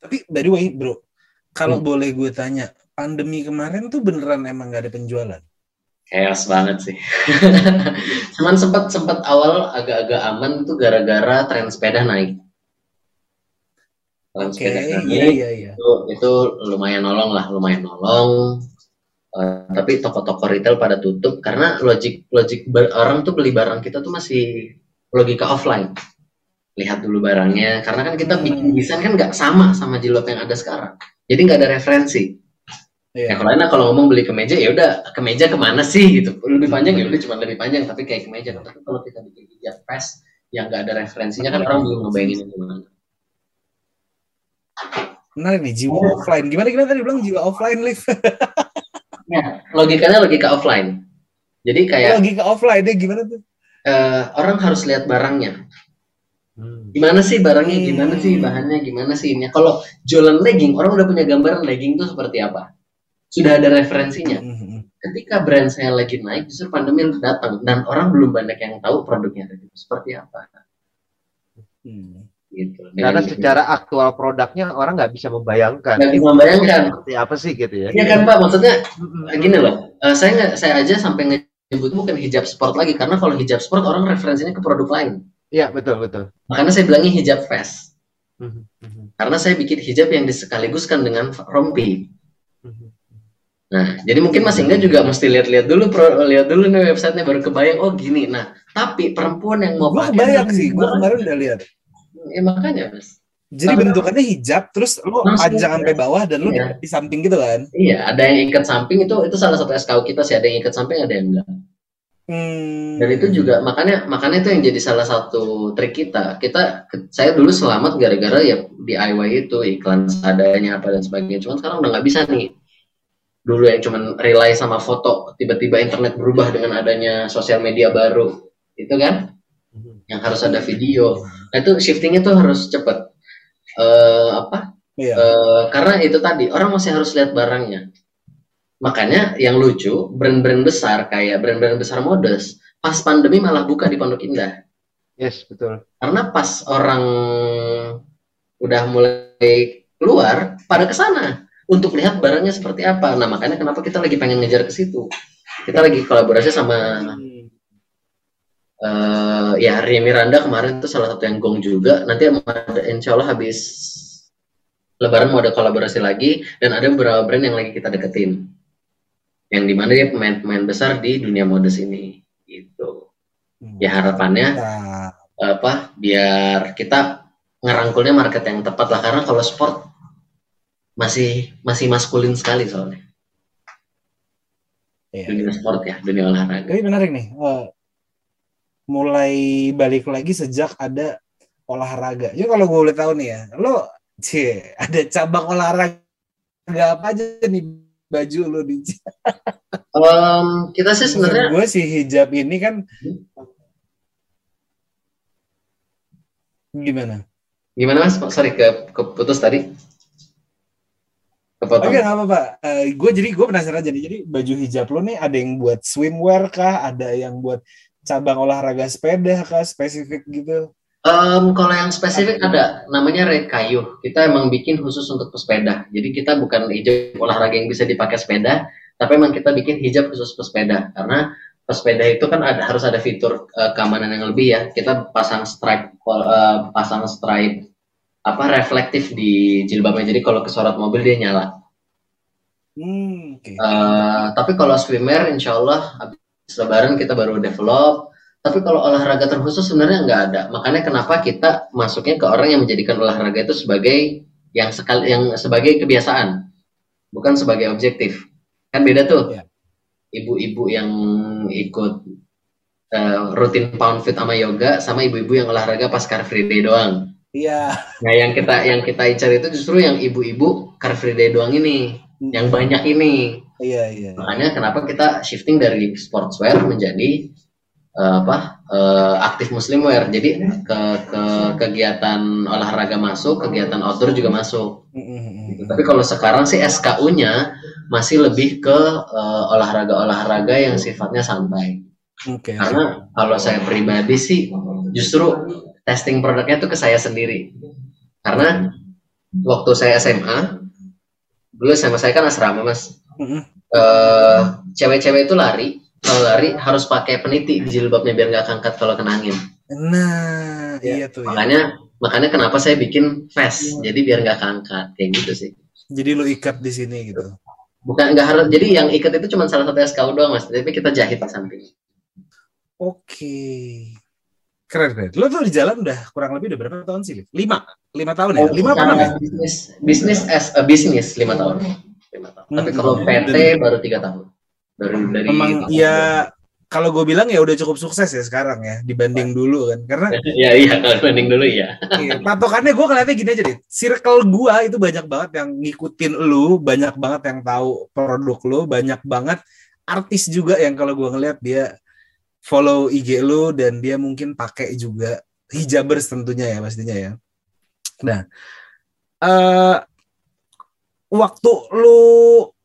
Tapi by the way, bro, kalau Hmm. boleh gue tanya, pandemi kemarin tuh beneran emang gak ada penjualan? Chaos banget sih. Cuman sempat sempat awal agak-agak aman itu gara-gara tren sepeda naik. Tren Oke, sepeda naik iya iya iya. itu itu lumayan nolong lah, lumayan nolong. Eh, tapi toko-toko retail pada tutup karena logik logik orang tuh beli barang kita tuh masih logika offline. Lihat dulu barangnya, karena kan kita Hmm. bikin desain kan nggak sama sama jilbab yang ada sekarang. Jadi nggak ada referensi. Ya Iya. kalau enak kalau ngomong beli kemeja ya udah kemeja ke mana sih gitu lebih panjang ya udah cuma lebih panjang tapi kayak kemeja tapi kalau kita bikin hijab pas yang nggak ada referensinya kan orang belum ngebayangin itu gimana Menarik nih, jiwa offline. Gimana gimana tadi bilang jiwa offline, Liv? ya logikanya logika offline jadi kayak Lagi ke offline deh, gimana tuh? eh, orang harus lihat barangnya Hmm. gimana sih barangnya Hmm. gimana sih bahannya gimana sih ini kalau jualan legging orang udah punya gambaran legging itu seperti apa sudah ada referensinya Mhm. ketika brand saya lagi naik justru pandemi datang dan orang belum banyak yang tahu produknya itu seperti apa Hmm. gitu Karena Dengan- secara aktual produknya orang nggak bisa membayangkan. Nggak bisa membayangkan. Seperti apa sih gitu ya? Iya kan Pak, maksudnya gini loh, eh, saya nggak, saya aja sampai nyebut bukan hijab sport lagi karena kalau hijab sport orang referensinya ke produk lain. Iya betul betul. Makanya saya bilangnya hijab fast mhm, karena saya bikin hijab yang disekaligus kan dengan rompi. Nah, jadi mungkin Mas Inga juga mesti lihat-lihat dulu, pro, lihat dulu nih websitenya baru kebayang. Oh gini. Nah, tapi perempuan yang mau Gua pakai kebayang sih, gua kemarin udah lihat. Ya makanya mas. Jadi bentukannya hijab, terus lu panjang sampai bawah dan lu Iya. di samping gitu kan? Iya, ada yang ikat samping itu itu salah satu SKU kita sih. Ada yang ikat samping, ada yang enggak. Hmm. Dan itu juga makanya makanya itu yang jadi salah satu trik kita. Kita saya dulu selamat gara-gara ya DIY itu iklan seadanya apa dan sebagainya. Cuman sekarang udah nggak bisa nih. Dulu yang cuman rely sama foto, tiba-tiba internet berubah dengan adanya sosial media baru, itu kan? Yang harus ada video. Nah itu shiftingnya tuh harus cepet. Eh apa? Iya. Eh, karena itu tadi orang masih harus lihat barangnya. Makanya yang lucu, brand-brand besar kayak brand-brand besar modus, pas pandemi malah buka di Pondok Indah. Yes, betul. Karena pas orang udah mulai keluar, pada ke sana untuk lihat barangnya seperti apa. Nah, makanya kenapa kita lagi pengen ngejar ke situ. Kita lagi kolaborasi sama eh ya Ria Miranda kemarin itu salah satu yang gong juga. Nanti ada insya Allah habis Lebaran mau ada kolaborasi lagi dan ada beberapa brand yang lagi kita deketin. Yang di mana dia pemain-pemain besar di dunia modus ini. Gitu. Ya harapannya apa biar kita ngerangkulnya market yang tepat lah karena kalau sport masih masih maskulin sekali soalnya iya. dunia sport ya dunia olahraga Tapi menarik nih. eh, mulai balik lagi sejak ada olahraga. Jadi kalau gue boleh tahu nih ya, lo cie, ada cabang olahraga apa aja nih baju lo di Em, kita sih sebenarnya gue si hijab ini kan gimana? gimana mas sorry ke keputus tadi Oke nggak apa-apa. gue jadi gue penasaran aja nih. Jadi baju hijab lo nih ada yang buat swimwear kah? Ada yang buat cabang olahraga sepeda kah? Spesifik gitu? Em, kalau yang spesifik ada namanya red kayu kita emang bikin khusus untuk pesepeda jadi kita bukan hijab olahraga yang bisa dipakai sepeda tapi emang kita bikin hijab khusus pesepeda karena pesepeda itu kan ada harus ada fitur eh, keamanan yang lebih ya kita pasang stripe eh, pasang stripe apa reflektif di jilbabnya jadi kalau kesorot mobil dia nyala Hmm, oke. Eh, tapi kalau swimwear insya Allah habis lebaran kita baru develop. Tapi kalau olahraga terkhusus sebenarnya nggak ada. Makanya kenapa kita masuknya ke orang yang menjadikan olahraga itu sebagai yang sekali yang sebagai kebiasaan, bukan sebagai objektif. Kan beda tuh. Iya. Ibu-ibu yang ikut eh, rutin pound fit sama yoga, sama ibu-ibu yang olahraga pas car free day doang. Iya. Nah yang kita yang kita incar itu justru yang ibu-ibu car free day doang ini, yang banyak ini. Iya iya. Makanya kenapa kita shifting dari sportswear menjadi eh, apa eh, aktif muslimwear. Jadi ke, ke kegiatan olahraga masuk, kegiatan outdoor juga masuk. Mm, mm, mm. Gitu. Tapi kalau sekarang sih SKU-nya masih lebih ke eh, olahraga-olahraga yang sifatnya santai. Oke. Karena kalau saya pribadi sih justru testing produknya tuh ke saya sendiri. Karena waktu saya SMA, dulu SMA saya kan asrama mas, Mm, mm. eh cewek-cewek itu lari kalau lari harus pakai peniti di jilbabnya biar nggak kangkat kalau kena angin Nah, Ya, iya tuh. ya. makanya makanya kenapa saya bikin vest jadi biar nggak kangkat kayak gitu sih Jadi lu ikat di sini gitu. bukan nggak harus jadi yang ikat itu cuma salah satu SKU doang mas tapi kita jahit di samping Oke. Keren keren. Lu tuh di jalan udah kurang lebih udah berapa tahun sih? Lima, lima tahun ya? Lima apa enam ya? Bisnis bisnis as a business lima tahun lima tahun tapi kalau PT baru tiga tahun dari dari Emang ya kalau gue bilang ya udah cukup sukses ya sekarang ya dibanding dulu kan. Karena ya iya kalau banding dulu ya Iya, patokannya gue ngeliatnya gini aja deh. Circle gue itu banyak banget yang ngikutin lu, banyak banget yang tahu produk lu, banyak banget artis juga yang kalau gue ngeliat dia follow IG lu dan dia mungkin pakai juga hijabers tentunya ya pastinya ya. Nah, eh waktu lu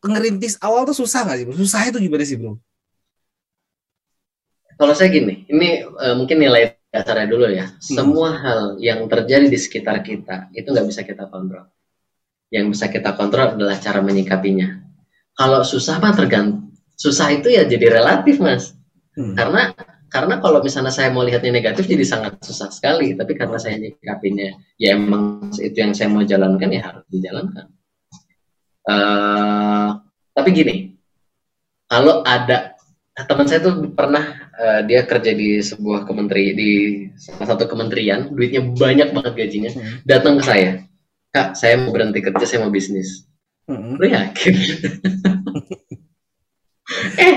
ngerintis awal tuh susah gak sih? bro? Susahnya tuh gimana sih bro? Kalau saya gini, ini eh, mungkin nilai dasarnya dulu ya. Semua hal yang terjadi di sekitar kita itu nggak bisa kita kontrol. Yang bisa kita kontrol adalah cara menyikapinya. Kalau susah mah tergantung. Susah itu ya jadi relatif mas. Hmm. Karena karena kalau misalnya saya mau lihatnya negatif jadi sangat susah sekali. Tapi karena saya nyikapinya ya emang itu yang saya mau jalankan ya harus dijalankan. Eh, tapi gini, kalau ada teman saya tuh pernah uh, dia kerja di sebuah kementeri di salah satu kementerian duitnya banyak banget gajinya hmm. datang ke saya kak saya mau berhenti kerja saya mau bisnis hmm. lu yakin eh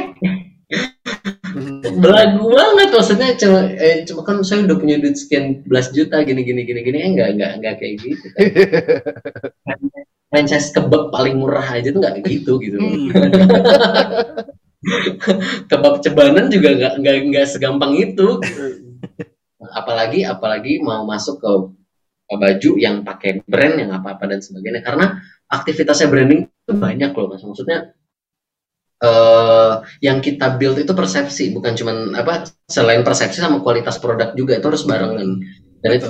belagu banget maksudnya cuma eh, cuma kan saya udah punya duit sekian belas juta gini gini gini gini. Eh, enggak enggak enggak kayak gitu. Kan. franchise kebab paling murah aja tuh nggak gitu gitu. Hmm. kebab cebanan juga nggak nggak nggak segampang itu. Apalagi apalagi mau masuk ke, ke baju yang pakai brand yang apa apa dan sebagainya. Karena aktivitasnya branding itu banyak loh mas. Maksudnya uh, yang kita build itu persepsi bukan cuman apa selain persepsi sama kualitas produk juga itu harus barengan. Dan itu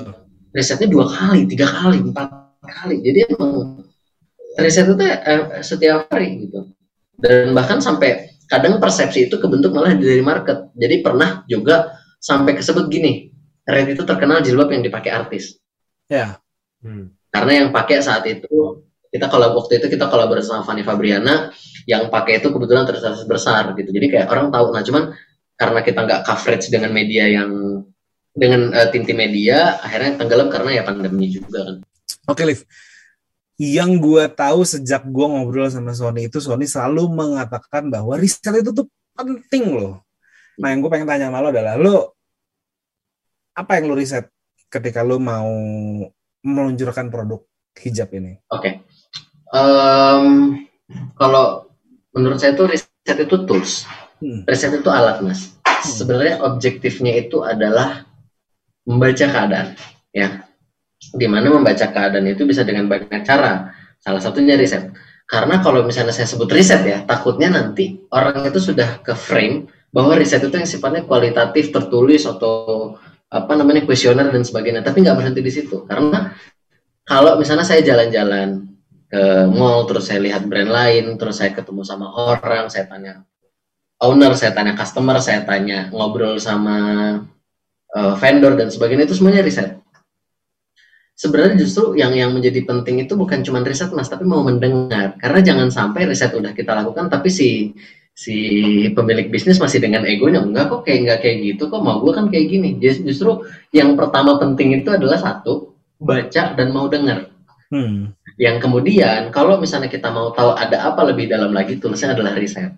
risetnya dua kali tiga kali empat kali. Jadi emang riset itu uh, setiap hari gitu. Dan bahkan sampai kadang persepsi itu kebentuk malah dari market. Jadi pernah juga sampai kesebut gini Red itu terkenal jilbab yang dipakai artis. Ya. Hmm. karena yang pakai saat itu kita kalau waktu itu kita kolaborasi sama Fanny Fabriana yang pakai itu kebetulan terus besar gitu jadi kayak orang tahu nah cuman karena kita nggak coverage dengan media yang dengan uh, tinti media akhirnya tenggelam karena ya pandemi juga kan oke okay, Liv yang gue tahu sejak gue ngobrol sama Sony itu Sony selalu mengatakan bahwa riset itu tuh penting loh. Nah yang gue pengen tanya sama lo adalah lo apa yang lo riset ketika lo mau meluncurkan produk hijab ini? Oke, okay. Um, kalau menurut saya itu riset itu tools, hmm. riset itu alat mas. Hmm. Sebenarnya objektifnya itu adalah membaca keadaan, ya di mana membaca keadaan itu bisa dengan banyak cara. Salah satunya riset. Karena kalau misalnya saya sebut riset ya, takutnya nanti orang itu sudah ke frame bahwa riset itu yang sifatnya kualitatif, tertulis atau apa namanya kuesioner dan sebagainya. Tapi nggak berhenti di situ. Karena kalau misalnya saya jalan-jalan ke mall, terus saya lihat brand lain, terus saya ketemu sama orang, saya tanya owner, saya tanya customer, saya tanya ngobrol sama uh, vendor dan sebagainya itu semuanya riset. Sebenarnya justru yang yang menjadi penting itu bukan cuma riset mas tapi mau mendengar. Karena jangan sampai riset udah kita lakukan tapi si si pemilik bisnis masih dengan egonya enggak kok kayak enggak kayak gitu kok mau gue kan kayak gini. Justru yang pertama penting itu adalah satu baca dan mau dengar hmm. Yang kemudian kalau misalnya kita mau tahu ada apa lebih dalam lagi tulisnya adalah riset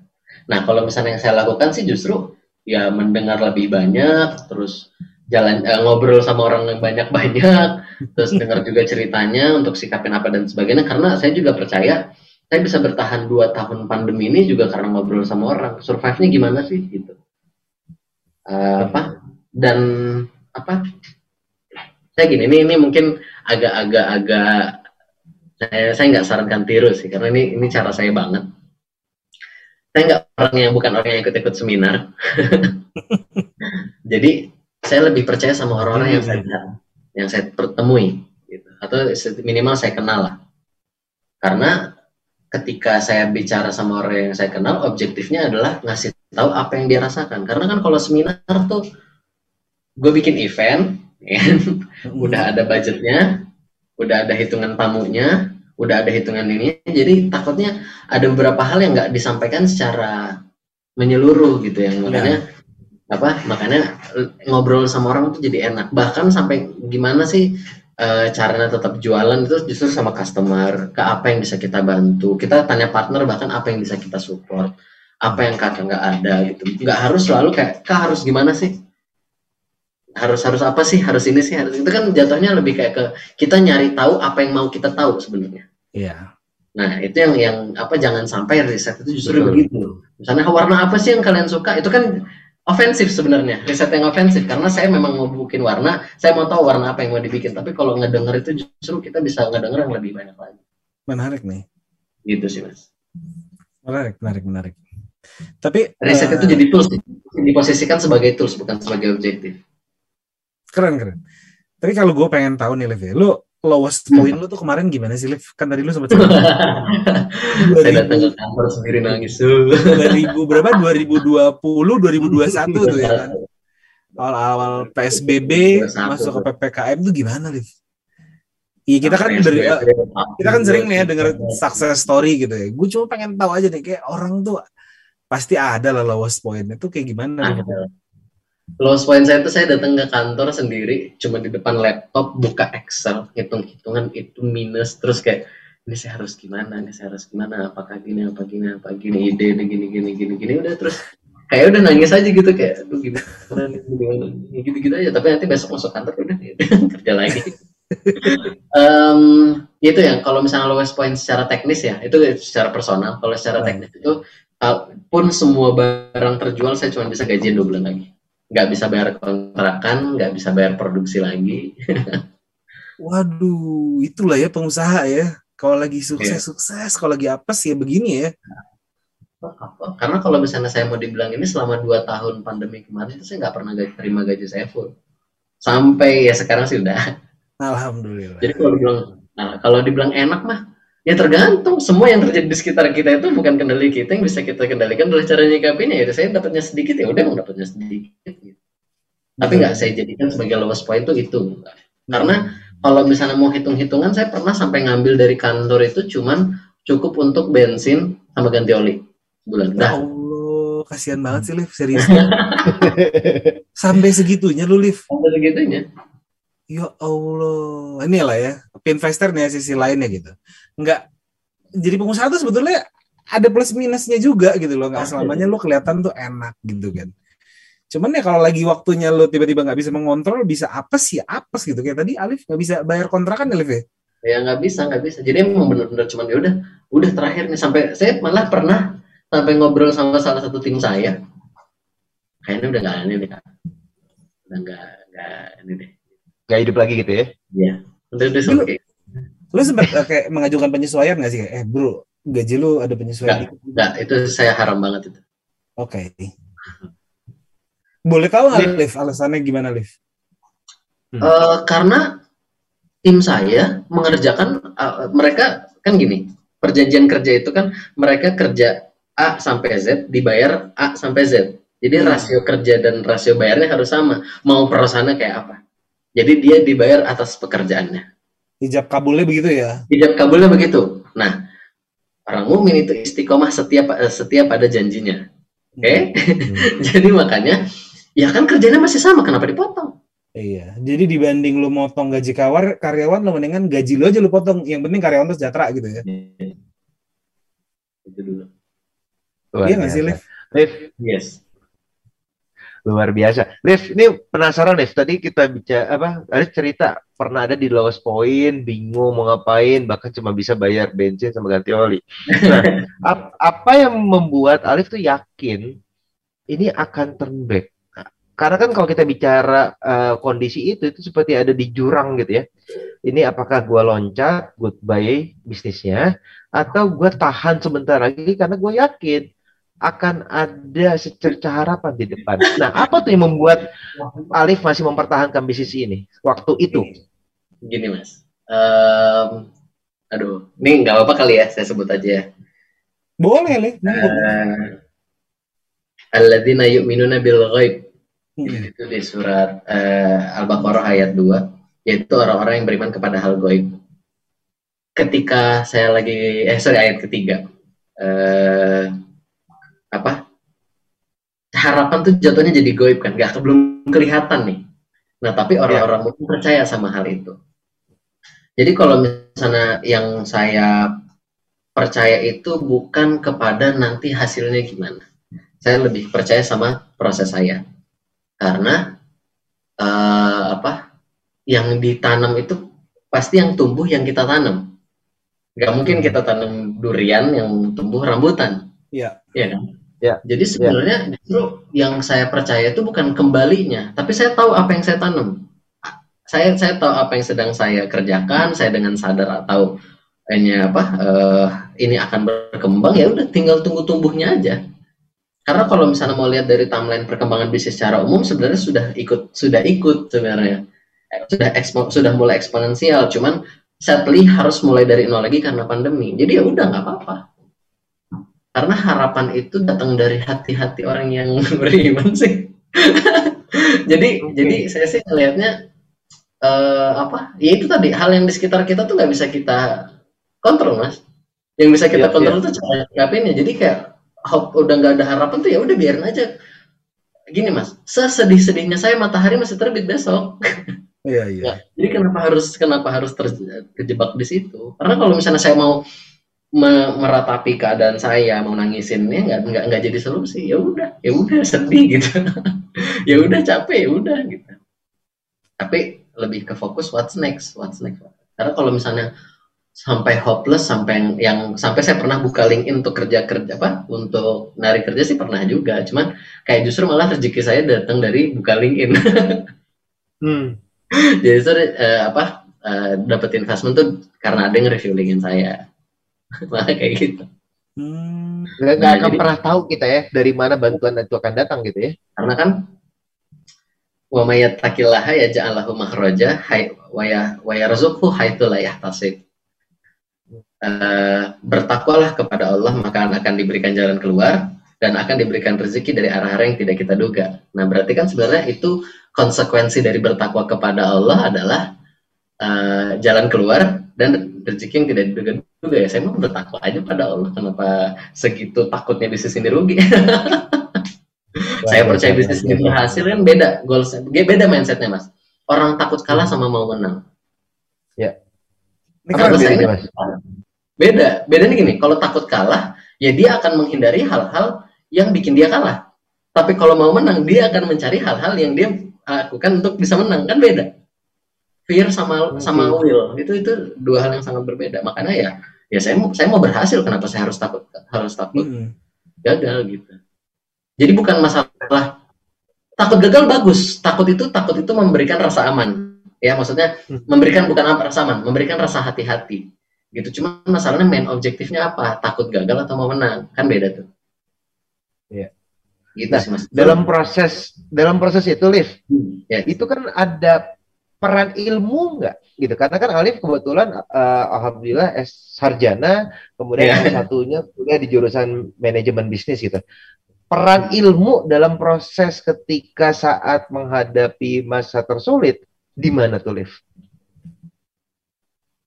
nah kalau misalnya yang saya lakukan sih justru ya mendengar lebih banyak terus jalan uh, ngobrol sama orang yang banyak-banyak, terus dengar juga ceritanya untuk sikapin apa dan sebagainya. Karena saya juga percaya saya bisa bertahan dua tahun pandemi ini juga karena ngobrol sama orang. Survive-nya gimana sih gitu? Uh, apa? Dan apa? Saya gini, ini ini mungkin agak-agak agak saya saya nggak sarankan tiru sih karena ini ini cara saya banget. Saya nggak orang yang bukan orang yang ikut-ikut seminar. Jadi saya lebih percaya sama orang-orang yang saya hmm. lihat, yang saya pertemui, gitu. atau minimal saya kenal lah. Karena ketika saya bicara sama orang yang saya kenal, objektifnya adalah ngasih tahu apa yang dia rasakan. Karena kan kalau seminar tuh, gue bikin event, ya, hmm. udah ada budgetnya, udah ada hitungan tamunya, udah ada hitungan ini, jadi takutnya ada beberapa hal yang nggak disampaikan secara menyeluruh gitu yang makanya ya apa makanya ngobrol sama orang tuh jadi enak. Bahkan sampai gimana sih e, caranya tetap jualan itu justru sama customer ke apa yang bisa kita bantu. Kita tanya partner bahkan apa yang bisa kita support apa yang kadang nggak ada gitu. Nggak harus selalu kayak kak harus gimana sih harus harus apa sih? Harus ini sih harus itu kan jatuhnya lebih kayak ke kita nyari tahu apa yang mau kita tahu sebenarnya. Iya. Nah itu yang yang apa jangan sampai riset itu justru Betul. begitu. Misalnya warna apa sih yang kalian suka? Itu kan ofensif sebenarnya riset yang ofensif karena saya memang mau bikin warna saya mau tahu warna apa yang mau dibikin. Tapi kalau ngedenger itu justru kita bisa ngedenger yang lebih banyak lagi. Menarik nih. Gitu sih mas. Menarik menarik menarik. Tapi riset uh, itu jadi tools diposisikan sebagai tools bukan sebagai objektif keren keren tapi kalau gue pengen tahu nih Levi lu lowest point lu tuh kemarin gimana sih, Liv? Kan tadi lu sempat cerita. Saya datang ke kantor sendiri nangis. 2000 berapa? 2020, 2021 tuh ya kan? Awal-awal PSBB masuk ke PPKM tuh gimana, Liv? Iya kita kan dari kita kan sering nih ya denger success story gitu ya. Gue cuma pengen tahu aja nih kayak orang tuh pasti ada lah lowest point itu kayak gimana? Ada. Lowest point saya itu saya datang ke kantor sendiri, cuma di depan laptop buka Excel, hitung-hitungan itu minus terus kayak ini saya harus gimana, ini saya harus gimana, apakah gini, apa gini, apa gini, ide, ini gini, gini, gini, gini, udah terus kayak udah nangis aja gitu kayak aduh gimana, gimana, gitu-gitu aja. Tapi nanti besok masuk kantor udah kerja lagi. um, itu ya kalau misalnya lowest point secara teknis ya itu secara personal kalau secara teknis itu pun semua barang terjual saya cuma bisa gajian dua bulan lagi nggak bisa bayar kontrakan nggak bisa bayar produksi lagi. Waduh itulah ya pengusaha ya. Kalau lagi sukses yeah. sukses kalau lagi apa sih ya begini ya. Karena kalau misalnya saya mau dibilang ini selama dua tahun pandemi kemarin itu saya nggak pernah gaji, terima gaji saya full. Sampai ya sekarang sih udah. Alhamdulillah. Jadi kalau dibilang nah kalau dibilang enak mah Ya tergantung. Semua yang terjadi di sekitar kita itu bukan kendali kita yang bisa kita kendalikan adalah cara nyikapinya. Ya saya dapatnya sedikit ya udah emang dapatnya sedikit. Gitu. Tapi nggak saya jadikan sebagai lowest point itu itu. Karena kalau misalnya mau hitung-hitungan saya pernah sampai ngambil dari kantor itu cuman cukup untuk bensin sama ganti oli bulan. Ya Allah, kasihan banget sih Liv, serius. sampai segitunya lu Liv. Sampai segitunya. Ya Allah, ini lah ya, investor nih sisi lainnya gitu. Enggak, jadi pengusaha tuh sebetulnya ada plus minusnya juga gitu loh. Nggak selamanya lo kelihatan tuh enak gitu kan. Cuman ya kalau lagi waktunya lo tiba-tiba nggak bisa mengontrol, bisa apa sih apes gitu. Kayak tadi Alif nggak bisa bayar kontrakan Alif ya? Ya nggak bisa, nggak bisa. Jadi emang bener-bener cuman ya udah, udah terakhir nih sampai saya malah pernah sampai ngobrol sama salah satu tim saya. Kayaknya udah nggak ini deh, udah nggak nggak ini deh Gak hidup lagi gitu ya? Iya. Udah udah oke. Okay. Lu sempat uh, kayak mengajukan penyesuaian gak sih? Eh bro, gaji lu ada penyesuaian? Enggak, enggak, itu saya haram banget itu. Oke. Okay. Boleh tahu nggak, Liv, alasannya gimana, Liv? Hmm. Uh, karena tim saya mengerjakan uh, mereka kan gini perjanjian kerja itu kan mereka kerja A sampai Z dibayar A sampai Z jadi hmm. rasio kerja dan rasio bayarnya harus sama mau perusahaannya kayak apa jadi dia dibayar atas pekerjaannya. Hijab kabulnya begitu ya? Hijab kabulnya begitu. Nah, orang mukmin itu istiqomah setiap eh, setiap ada janjinya. Oke? Okay? Hmm. Jadi makanya ya kan kerjanya masih sama, kenapa dipotong? Iya, jadi dibanding lu motong gaji kawar karyawan lu mendingan gaji lu aja lu potong. Yang penting karyawan tuh sejahtera gitu ya. Iya. Itu dulu. iya nggak sih, Liv? Liv, yes luar biasa. Liv, ini penasaran Liv. Tadi kita bicara apa? Ada cerita pernah ada di lowest point, bingung mau ngapain, bahkan cuma bisa bayar bensin sama ganti oli. Nah, ap apa yang membuat Alif tuh yakin ini akan turn back? karena kan kalau kita bicara uh, kondisi itu itu seperti ada di jurang gitu ya. Ini apakah gue loncat, goodbye bisnisnya, atau gue tahan sebentar lagi karena gue yakin akan ada secerca harapan di depan. Nah, apa tuh yang membuat Alif masih mempertahankan bisnis ini waktu itu? Gini, Mas. Um, aduh, ini nggak apa-apa kali ya, saya sebut aja ya. Boleh, Alif. Uh, Alladzina yu'minuna bil ghaib. Hmm. Itu di surat uh, Al-Baqarah ayat 2, yaitu orang-orang yang beriman kepada hal gaib. Ketika saya lagi, eh sorry, ayat ketiga. Uh, apa? Harapan tuh jatuhnya jadi goib kan nggak belum kelihatan nih. Nah tapi orang-orang mungkin percaya sama hal itu. Jadi kalau misalnya yang saya percaya itu bukan kepada nanti hasilnya gimana. Saya lebih percaya sama proses saya. Karena uh, apa? Yang ditanam itu pasti yang tumbuh yang kita tanam. Nggak mungkin kita tanam durian yang tumbuh rambutan. Iya. Iya kan? Ya. Jadi sebenarnya ya. justru yang saya percaya itu bukan kembalinya, tapi saya tahu apa yang saya tanam. Saya saya tahu apa yang sedang saya kerjakan, saya dengan sadar atau ini apa uh, ini akan berkembang ya udah tinggal tunggu tumbuhnya aja. Karena kalau misalnya mau lihat dari timeline perkembangan bisnis secara umum sebenarnya sudah ikut sudah ikut sebenarnya sudah ekspo, sudah mulai eksponensial, cuman sadly harus mulai dari nol lagi karena pandemi. Jadi ya udah nggak apa-apa karena harapan itu datang dari hati-hati orang yang beriman sih. Jadi okay. jadi saya sih melihatnya uh, apa? Ya itu tadi hal yang di sekitar kita tuh nggak bisa kita kontrol mas. Yang bisa kita yeah, kontrol yeah. tuh cara ngapainnya jadi kayak hope udah nggak ada harapan tuh ya udah biarin aja. Gini mas sesedih-sedihnya saya matahari masih terbit besok. Iya, iya. Ya, jadi kenapa harus kenapa harus terjebak di situ? Karena kalau misalnya saya mau meratapi keadaan saya mau nangisin ya nggak nggak nggak jadi solusi ya udah ya udah sedih gitu. Ya udah capek ya udah gitu. Tapi lebih ke fokus what's next what's next? Karena kalau misalnya sampai hopeless sampai yang, yang sampai saya pernah buka LinkedIn untuk kerja kerja apa untuk nari kerja sih pernah juga. Cuman kayak justru malah rezeki saya datang dari buka LinkedIn. Hmm. jadi itu uh, apa uh, dapat investment tuh karena ada yang review LinkedIn saya malah kayak gitu hmm. nggak nah, akan jadi, pernah tahu kita ya dari mana bantuan itu akan datang gitu ya karena kan wa mayattaqillaha yaj'alahu makhraja wa ya wa yarzuqhu haitsu la yahtasib Uh, bertakwalah kepada Allah maka akan diberikan jalan keluar dan akan diberikan rezeki dari arah-arah yang tidak kita duga. Nah berarti kan sebenarnya itu konsekuensi dari bertakwa kepada Allah adalah uh, jalan keluar dan rezeki yang tidak diduga-duga ya. Saya mau bertakwa aja pada Allah. Kenapa segitu takutnya bisnis ini rugi? saya percaya bisnis ini berhasil kan beda goals beda mindsetnya mas. Orang takut kalah sama mau menang. Ya. Ini kan mas? Beda. Bedanya gini, kalau takut kalah, ya dia akan menghindari hal-hal yang bikin dia kalah. Tapi kalau mau menang, dia akan mencari hal-hal yang dia lakukan untuk bisa menang. Kan beda. Fear sama sama will itu itu dua hal yang sangat berbeda. Makanya ya ya saya mau saya mau berhasil kenapa saya harus takut harus takut hmm. gagal gitu. Jadi bukan masalah takut gagal bagus. Takut itu takut itu memberikan rasa aman. Ya maksudnya hmm. memberikan bukan apa rasa aman, memberikan rasa hati-hati gitu cuma masalahnya main objektifnya apa takut gagal atau mau menang kan beda tuh Iya. gitu nah, sih mas dalam proses dalam proses itu Liv hmm, ya. itu kan ada peran ilmu nggak gitu karena kan Alif kebetulan uh, alhamdulillah S sarjana kemudian yeah. satunya kuliah di jurusan manajemen bisnis gitu peran ilmu dalam proses ketika saat menghadapi masa tersulit di mana tuh Liv?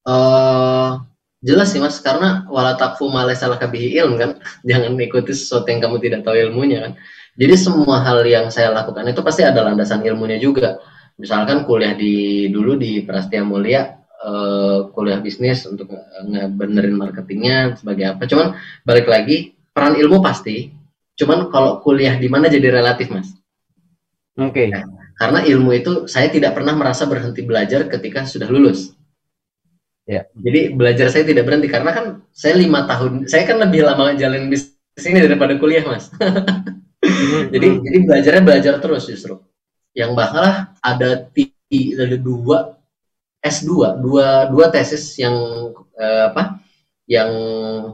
Uh, Jelas sih mas, karena wala takfu salah kabihi ilm kan, jangan mengikuti sesuatu yang kamu tidak tahu ilmunya kan. Jadi semua hal yang saya lakukan itu pasti ada landasan ilmunya juga. Misalkan kuliah di dulu di Prastia Mulia, uh, kuliah bisnis untuk ngebenerin marketingnya sebagai apa. Cuman balik lagi peran ilmu pasti. Cuman kalau kuliah di mana jadi relatif mas. Oke. Okay. Nah, karena ilmu itu saya tidak pernah merasa berhenti belajar ketika sudah lulus. Ya. Jadi belajar saya tidak berhenti karena kan saya lima tahun, saya kan lebih lama jalan bisnis ini daripada kuliah mas. jadi hmm. jadi belajarnya belajar terus justru. Yang bahkan ada ada dua S2, dua dua tesis yang uh, apa? Yang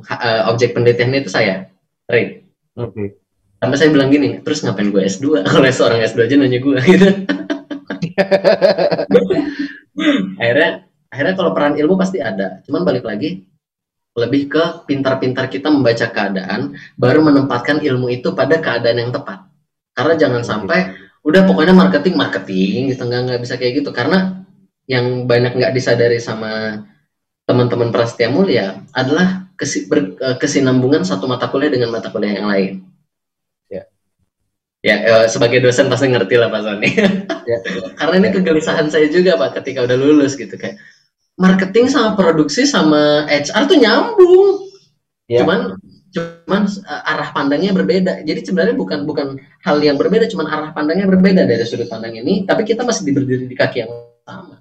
uh, objek penelitiannya itu saya, Ray. Oke. Okay. Sampai saya bilang gini, terus ngapain gue S2? Kalau seorang S2 aja nanya gue gitu. Akhirnya akhirnya kalau peran ilmu pasti ada cuman balik lagi lebih ke pintar-pintar kita membaca keadaan baru menempatkan ilmu itu pada keadaan yang tepat karena jangan sampai udah pokoknya marketing marketing gitu. Nggak nggak bisa kayak gitu. Karena yang banyak nggak disadari sama teman-teman prasetya mulia adalah kesi, ber, e, kesinambungan satu mata kuliah dengan mata kuliah yang lain. Ya. Ya e, sebagai dosen pasti ngerti lah pak Sony ya, ya. karena ini kegelisahan saya juga pak ketika udah lulus gitu. Kayak marketing sama produksi sama HR tuh nyambung. Yeah. Cuman cuman uh, arah pandangnya berbeda. Jadi sebenarnya bukan bukan hal yang berbeda, cuman arah pandangnya berbeda dari sudut pandang ini, tapi kita masih berdiri di kaki yang sama.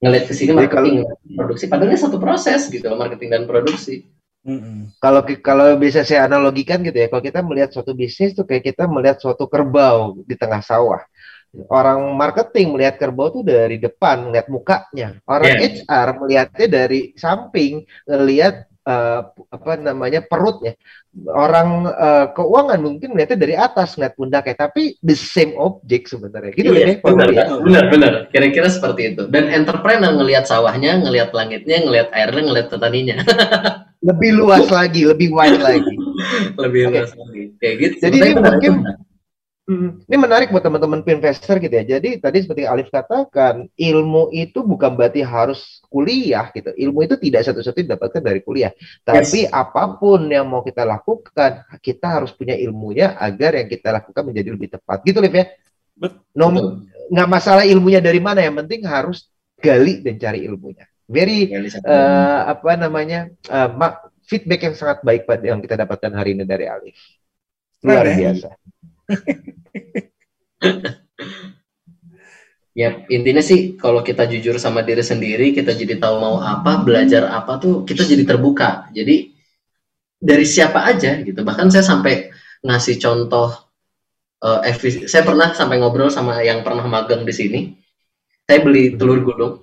Ngelihat ke sini marketing kalau, produksi padahal satu proses gitu loh, marketing dan produksi. Kalau kalau bisa saya analogikan gitu ya, kalau kita melihat suatu bisnis tuh kayak kita melihat suatu kerbau di tengah sawah orang marketing melihat kerbau tuh dari depan, melihat mukanya. Orang yeah. HR melihatnya dari samping, melihat uh, apa namanya perutnya. Orang uh, keuangan mungkin melihatnya dari atas, ngeliat pundaknya. Tapi the same object sebenarnya. Gitu yeah, kan? Benar, ya? benar, benar. Kira-kira seperti itu. Dan entrepreneur ngelihat sawahnya, ngelihat langitnya, ngelihat airnya, ngelihat petaninya. lebih luas lagi, lebih wide lagi. lebih okay. luas lagi. Kayak gitu. Jadi ini mungkin Hmm, ini menarik buat teman-teman investor gitu ya. Jadi tadi seperti Alif katakan, ilmu itu bukan berarti harus kuliah gitu. Ilmu itu tidak satu-satunya didapatkan dari kuliah. Tapi yes. apa pun yang mau kita lakukan, kita harus punya ilmunya agar yang kita lakukan menjadi lebih tepat. Gitu, Liv ya. Betul. Nggak masalah ilmunya dari mana, yang penting harus gali dan cari ilmunya. Very uh, apa namanya uh, feedback yang sangat baik pada yang kita dapatkan hari ini dari Alif. Luar biasa ya intinya sih kalau kita jujur sama diri sendiri kita jadi tahu mau apa belajar apa tuh kita jadi terbuka. Jadi dari siapa aja gitu. Bahkan saya sampai ngasih contoh uh, saya pernah sampai ngobrol sama yang pernah magang di sini. Saya beli telur gulung.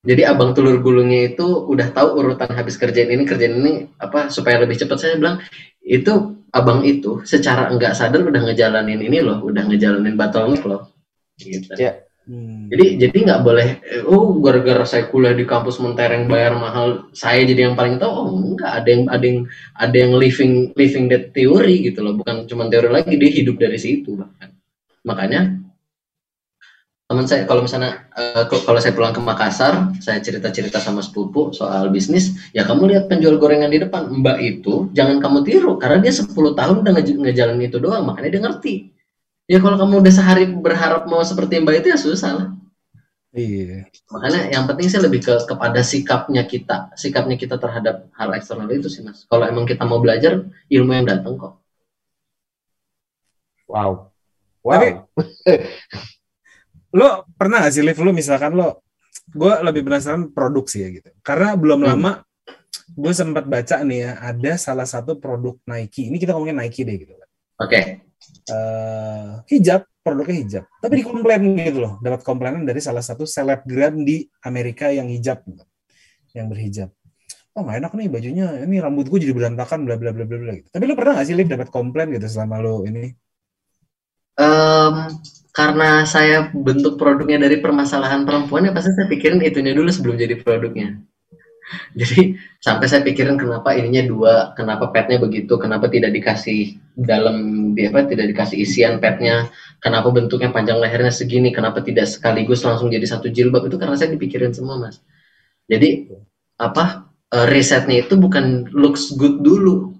Jadi abang telur gulungnya itu udah tahu urutan habis kerjaan ini kerjaan ini apa supaya lebih cepat. Saya bilang itu abang itu secara enggak sadar udah ngejalanin ini loh, udah ngejalanin bottleneck loh. Gitu. Yeah. Hmm. Jadi jadi nggak boleh oh gara-gara saya kuliah di kampus Mentereng bayar mahal saya jadi yang paling tahu oh enggak ada yang ada yang ada yang living living that theory gitu loh bukan cuma teori lagi dia hidup dari situ bahkan makanya teman saya kalau misalnya uh, kalau saya pulang ke Makassar saya cerita-cerita sama sepupu soal bisnis ya kamu lihat penjual gorengan di depan mbak itu jangan kamu tiru karena dia 10 tahun udah nge ngejalanin itu doang makanya dia ngerti. Ya kalau kamu udah sehari berharap mau seperti mbak itu ya susah lah. Iya. Makanya yang penting sih lebih ke kepada sikapnya kita sikapnya kita terhadap hal eksternal itu sih mas. Kalau emang kita mau belajar ilmu yang datang kok. Wow. Wow. Tapi, lo pernah gak sih Liv lo misalkan lo gue lebih penasaran produksi ya gitu karena belum hmm. lama gue sempat baca nih ya ada salah satu produk Nike ini kita ngomongin Nike deh gitu kan oke okay. uh, eh, hijab produknya hijab tapi dikomplain gitu loh dapat komplainan dari salah satu selebgram di Amerika yang hijab gitu. yang berhijab oh gak enak nih bajunya ini rambut gue jadi berantakan bla bla bla bla bla gitu. tapi lo pernah gak sih Liv dapat komplain gitu selama lo ini um, karena saya bentuk produknya dari permasalahan perempuan ya pasti saya pikirin itunya dulu sebelum jadi produknya. Jadi sampai saya pikirin kenapa ininya dua, kenapa petnya begitu, kenapa tidak dikasih dalam di apa tidak dikasih isian petnya, kenapa bentuknya panjang lehernya segini, kenapa tidak sekaligus langsung jadi satu jilbab itu karena saya dipikirin semua mas. Jadi apa uh, risetnya itu bukan looks good dulu,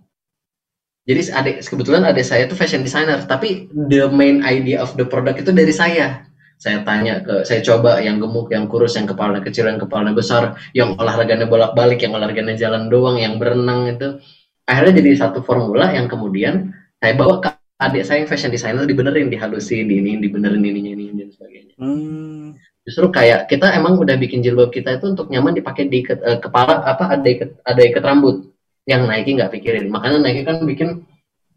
jadi adik kebetulan adik saya itu fashion designer, tapi the main idea of the product itu dari saya. Saya tanya ke, saya coba yang gemuk, yang kurus, yang kepalanya kecil, yang kepalanya besar, yang olahraganya bolak-balik, yang olahraganya jalan doang, yang berenang itu. Akhirnya jadi satu formula yang kemudian saya bawa ke adik saya yang fashion designer dibenerin, dihalusin, di ini, dibenerin ininya, ini, dan sebagainya. Hmm. Justru kayak kita emang udah bikin jilbab kita itu untuk nyaman dipakai di uh, kepala apa ada ikat ada ikat rambut yang Nike nggak pikirin. Makanya Nike kan bikin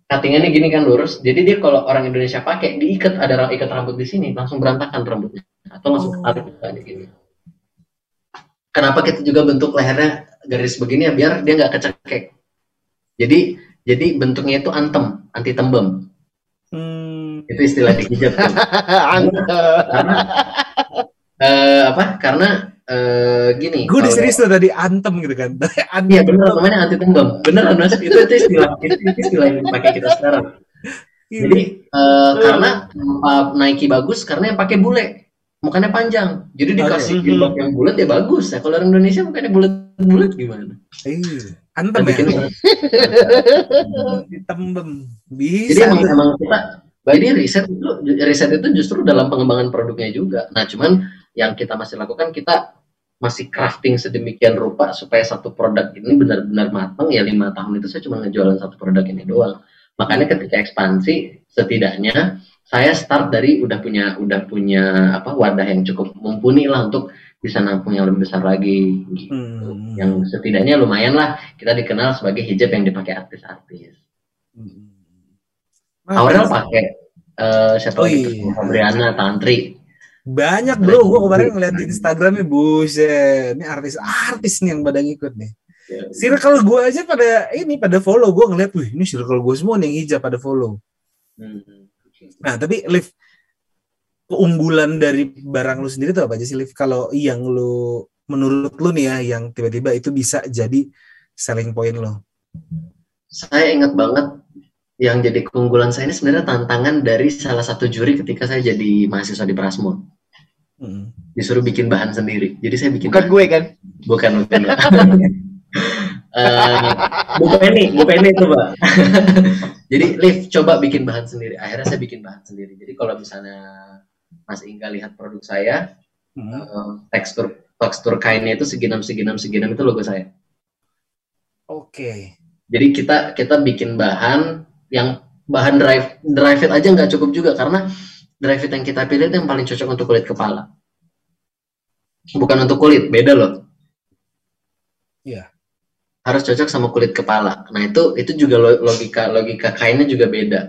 cuttingannya gini kan lurus. Jadi dia kalau orang Indonesia pakai diikat ada ikat rambut di sini langsung berantakan rambutnya atau langsung oh. tarik aja gini. Kenapa kita juga bentuk lehernya garis begini ya biar dia nggak kecekek. Jadi jadi bentuknya itu antem, anti tembem. Hmm. Itu istilah di hijab. karena uh, apa? Karena uh, gini. Gue serius tuh tadi antem gitu kan. Iya benar namanya anti tembem. Benar mas itu itu istilah itu, itu istilah yang dipakai kita sekarang. Iya. Jadi uh, karena uh, Nike bagus karena yang pakai bule, mukanya panjang. Jadi dikasih okay. jilbab yang bulat ya bagus. Ya kalau orang Indonesia mukanya bulat-bulat gimana? Iya. Antem ya. Tembem. Bisa. Jadi emang, emang kita jadi riset itu riset itu justru dalam pengembangan produknya juga. Nah, cuman yang kita masih lakukan kita masih crafting sedemikian rupa supaya satu produk ini benar-benar matang ya lima tahun itu saya cuma ngejualan satu produk ini doang makanya ketika ekspansi setidaknya saya start dari udah punya udah punya apa wadah yang cukup mumpuni lah untuk bisa nampung yang lebih besar lagi gitu. hmm. yang setidaknya lumayan lah kita dikenal sebagai hijab yang dipakai artis-artis hmm. Aurel pakai uh, siapa oh, iya. Tantri banyak bro, gue kemarin ngeliat di Instagramnya buset, ini artis-artis nih yang pada ngikut nih. Circle gue aja pada ini pada follow gue ngeliat, wih ini circle gue semua nih yang hijab pada follow. Nah tapi Liv, keunggulan dari barang lu sendiri tuh apa aja sih Liv? Kalau yang lu menurut lu nih ya, yang tiba-tiba itu bisa jadi selling point lo? Saya ingat banget yang jadi keunggulan saya ini sebenarnya tantangan dari salah satu juri ketika saya jadi mahasiswa di Prasmo. Mm. Disuruh bikin bahan sendiri. Jadi saya bikin Bukan gue kan? bukan bukan. Eh, Bu Penny, Bu Penny itu, Pak. Jadi, Liv, coba bikin bahan sendiri. Akhirnya saya bikin bahan sendiri. Jadi kalau misalnya Mas Ingga lihat produk saya, Mm. eh, tekstur tekstur kainnya itu seginam seginam seginam itu logo saya. Oke. Jadi kita kita bikin bahan yang bahan drive drive fit aja nggak cukup juga karena drive fit yang kita pilih itu yang paling cocok untuk kulit kepala. Bukan untuk kulit, beda loh. Iya. Harus cocok sama kulit kepala. Nah itu itu juga lo- logika logika kainnya juga beda.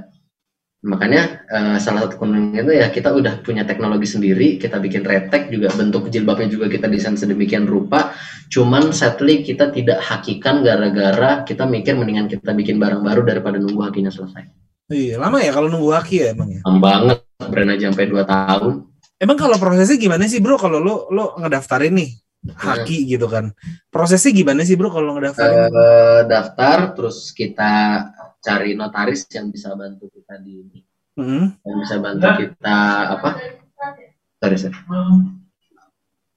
Makanya eh, salah satu keuntungannya itu ya kita udah punya teknologi sendiri, kita bikin retek juga bentuk jilbabnya juga kita desain sedemikian rupa. Cuman sadly kita tidak hakikan gara-gara kita mikir mendingan kita bikin barang baru daripada nunggu hakinya selesai. Iya, lama ya kalau nunggu haki ya emang ya. Lama banget, brand aja sampai 2 tahun. Emang kalau prosesnya gimana sih bro kalau lo lo ngedaftarin nih haki gitu kan? Prosesnya gimana sih bro kalau ngedaftarin? Eh, daftar, terus kita cari notaris yang bisa bantu kita di Mm. yang bisa bantu kita apa? Sorry, sorry.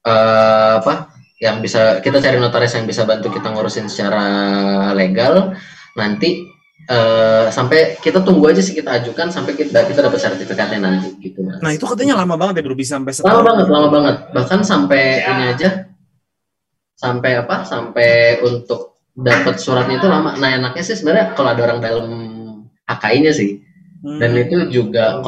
Eh, apa? Yang bisa kita cari notaris yang bisa bantu kita ngurusin secara legal. Nanti eh, sampai kita tunggu aja sih kita ajukan sampai kita kita dapat sertifikatnya nanti gitu. Mas. Nah itu katanya lama banget ya bro bisa sampai lama setahun. banget, lama banget. Bahkan sampai ini aja sampai apa? Sampai untuk dapat suratnya itu lama. Nah, enaknya sih sebenarnya kalau ada orang dalam HKI-nya sih. Hmm. Dan itu juga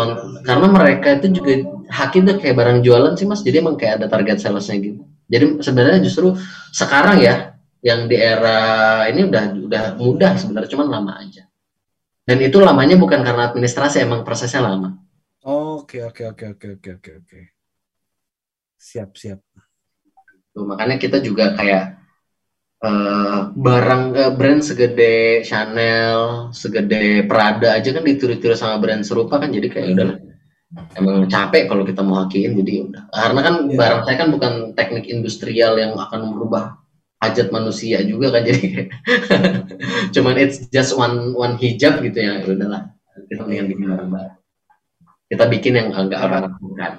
karena mereka itu juga haki itu kayak barang jualan sih Mas. Jadi emang kayak ada target salesnya gitu. Jadi sebenarnya justru sekarang ya yang di era ini udah udah mudah sebenarnya cuman lama aja. Dan itu lamanya bukan karena administrasi emang prosesnya lama. Oke oke oke oke oke oke oke. Siap siap. Tuh, makanya kita juga kayak eh, barang eh, brand segede Chanel, segede Prada aja kan ditiru-tiru sama brand serupa kan jadi kayak udah emang capek kalau kita mau hakiin jadi ya udah. Karena kan Iya. barang saya kan bukan teknik industrial yang akan merubah hajat manusia juga kan jadi cuman it's just one one hijab gitu ya ya udahlah kita mendingan bikin barang baru. Kita bikin yang agak orang lakukan.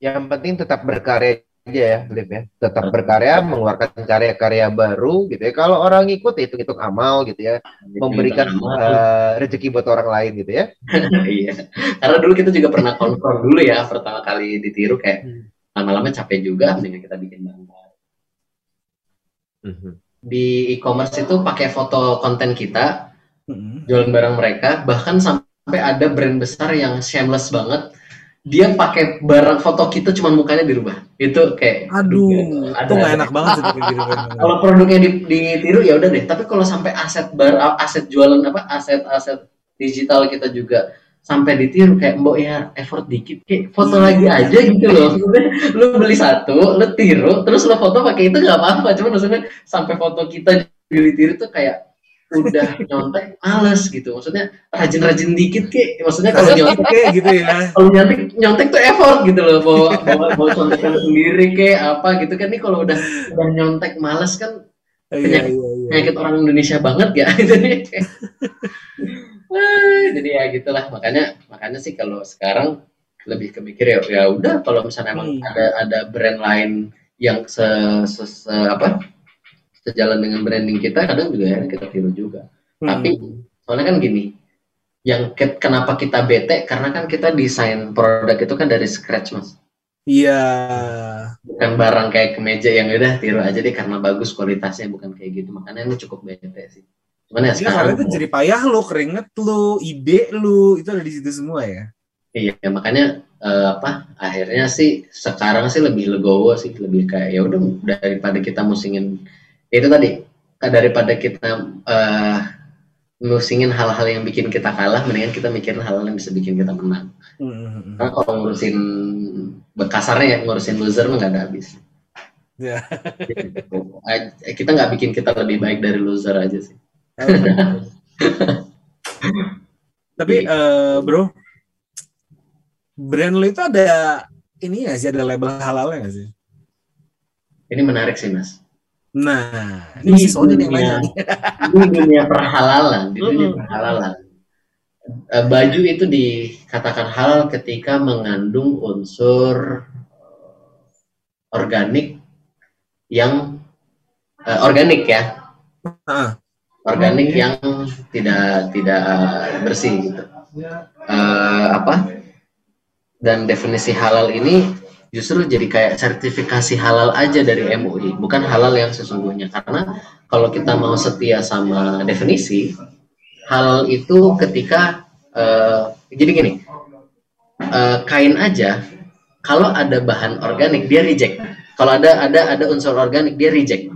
Yang penting tetap berkarya aja ya, Liv ya. Tetap berkarya, mengeluarkan karya-karya baru gitu ya. Kalau orang ikut ya hitung-hitung amal gitu ya, memberikan eh, rezeki buat orang lain gitu ya. iya. Karena dulu kita juga pernah konfront dulu ya pertama kali ditiru kayak Hmm. lama-lama capek juga dengan kita bikin barang baru. Mhm. Di e-commerce itu pakai foto konten kita, Mm. jualan barang mereka, bahkan sampai ada brand besar yang shameless banget. Dia pakai barang foto kita cuman mukanya dirubah. Itu kayak Aduh, Ada, itu nggak enak banget sih kalau produknya di- ditiru ya udah deh. Tapi kalau sampai aset bar aset jualan apa aset-aset digital kita juga sampai ditiru kayak mbok ya effort dikit kayak foto Iya. lagi aja gitu loh. Lu beli satu, lu tiru, terus lu foto pakai itu nggak apa-apa. Cuma maksudnya sampai foto kita ditiru tuh kayak udah nyontek males gitu. Maksudnya rajin-rajin dikit kayak maksudnya kalau nyontek Kayak gitu ya. kalau nyontek nyontek tuh effort gitu loh bawa bawa bawa contekan sendiri kayak apa gitu kan nih kalau udah udah nyontek males kan Iya iya iya. penyakit orang Indonesia banget ya jadi Ah, jadi ya gitulah makanya makanya sih kalau sekarang lebih kemikir ya ya udah kalau misalnya emang Hmm. ada ada brand lain yang se, se, se- apa sejalan dengan branding kita kadang juga ya kita tiru juga tapi Hmm. soalnya kan gini yang ke- kenapa kita bete karena kan kita desain produk itu kan dari scratch mas Iya. bukan barang kayak kemeja yang udah tiru aja deh karena bagus kualitasnya bukan kayak gitu makanya ini cukup bete sih cuman ya Iya karena sekarang itu jadi payah lu, keringet lu, ide lu, itu ada di situ semua ya. iya makanya eh, apa akhirnya sih sekarang sih lebih legowo sih lebih kayak ya udah daripada kita musingin itu tadi daripada kita eh, musingin hal-hal yang bikin kita kalah mendingan kita mikirin hal-hal yang bisa bikin kita menang Hmm. Karena kalau ngurusin bekasarnya ya ngurusin loser mah nggak ada habis. Eh, kita nggak bikin kita lebih baik dari loser aja sih. Tapi eh, bro, brand lu itu ada ini ya sih ada label halalnya nggak sih? Ini menarik sih mas. Nah, ini Sony nih yang nih. Ini dunia perhalalan, di dunia perhalalan. uh, baju itu dikatakan halal ketika mengandung unsur organik yang uh, organik ya. Uh. Organik yang tidak tidak bersih gitu. Uh, apa? Dan definisi halal ini justru jadi kayak sertifikasi halal aja dari MUI, bukan halal yang sesungguhnya. Karena kalau kita mau setia sama definisi, halal itu ketika uh, jadi gini, uh, kain aja kalau ada bahan organik dia reject. Kalau ada ada ada unsur organik dia reject.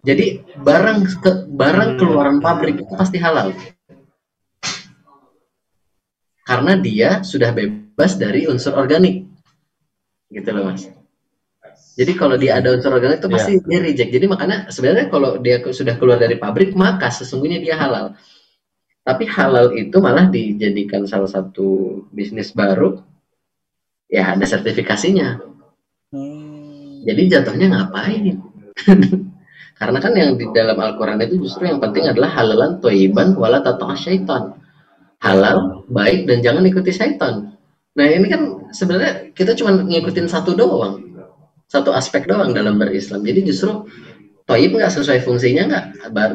Jadi barang ke, barang keluaran pabrik itu pasti halal. Karena dia sudah bebas dari unsur organik gitu loh mas jadi kalau dia ada unsur organik itu iya. pasti yeah. dia reject jadi makanya sebenarnya kalau dia sudah keluar dari pabrik maka sesungguhnya dia halal tapi halal itu malah dijadikan salah satu bisnis baru ya ada sertifikasinya hmm. jadi jatuhnya ngapain karena kan yang di dalam Al-Quran itu justru yang penting adalah halalan toiban wala tatah syaitan halal baik dan jangan ikuti syaitan Nah ini kan sebenarnya kita cuma ngikutin satu doang, satu aspek doang dalam berislam. Jadi justru toib nggak sesuai fungsinya nggak,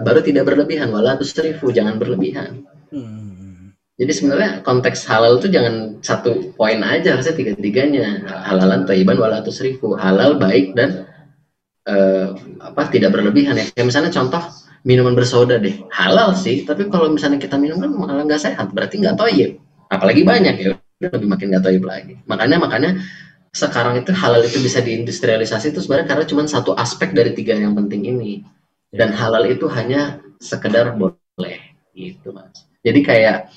baru tidak berlebihan. Walau seribu jangan berlebihan. Hmm. Jadi sebenarnya konteks halal itu jangan satu poin aja, harusnya tiga-tiganya. Halalan toiban walau seribu, halal baik dan uh, apa tidak berlebihan ya. Kayak misalnya contoh minuman bersoda deh, halal sih, tapi kalau misalnya kita minum kan malah nggak sehat, berarti nggak toib. Apalagi banyak ya lebih makin gak taib lagi. Makanya makanya sekarang itu halal itu bisa diindustrialisasi itu sebenarnya karena cuma satu aspek dari tiga yang penting ini. Dan halal itu hanya sekedar boleh gitu mas. Jadi kayak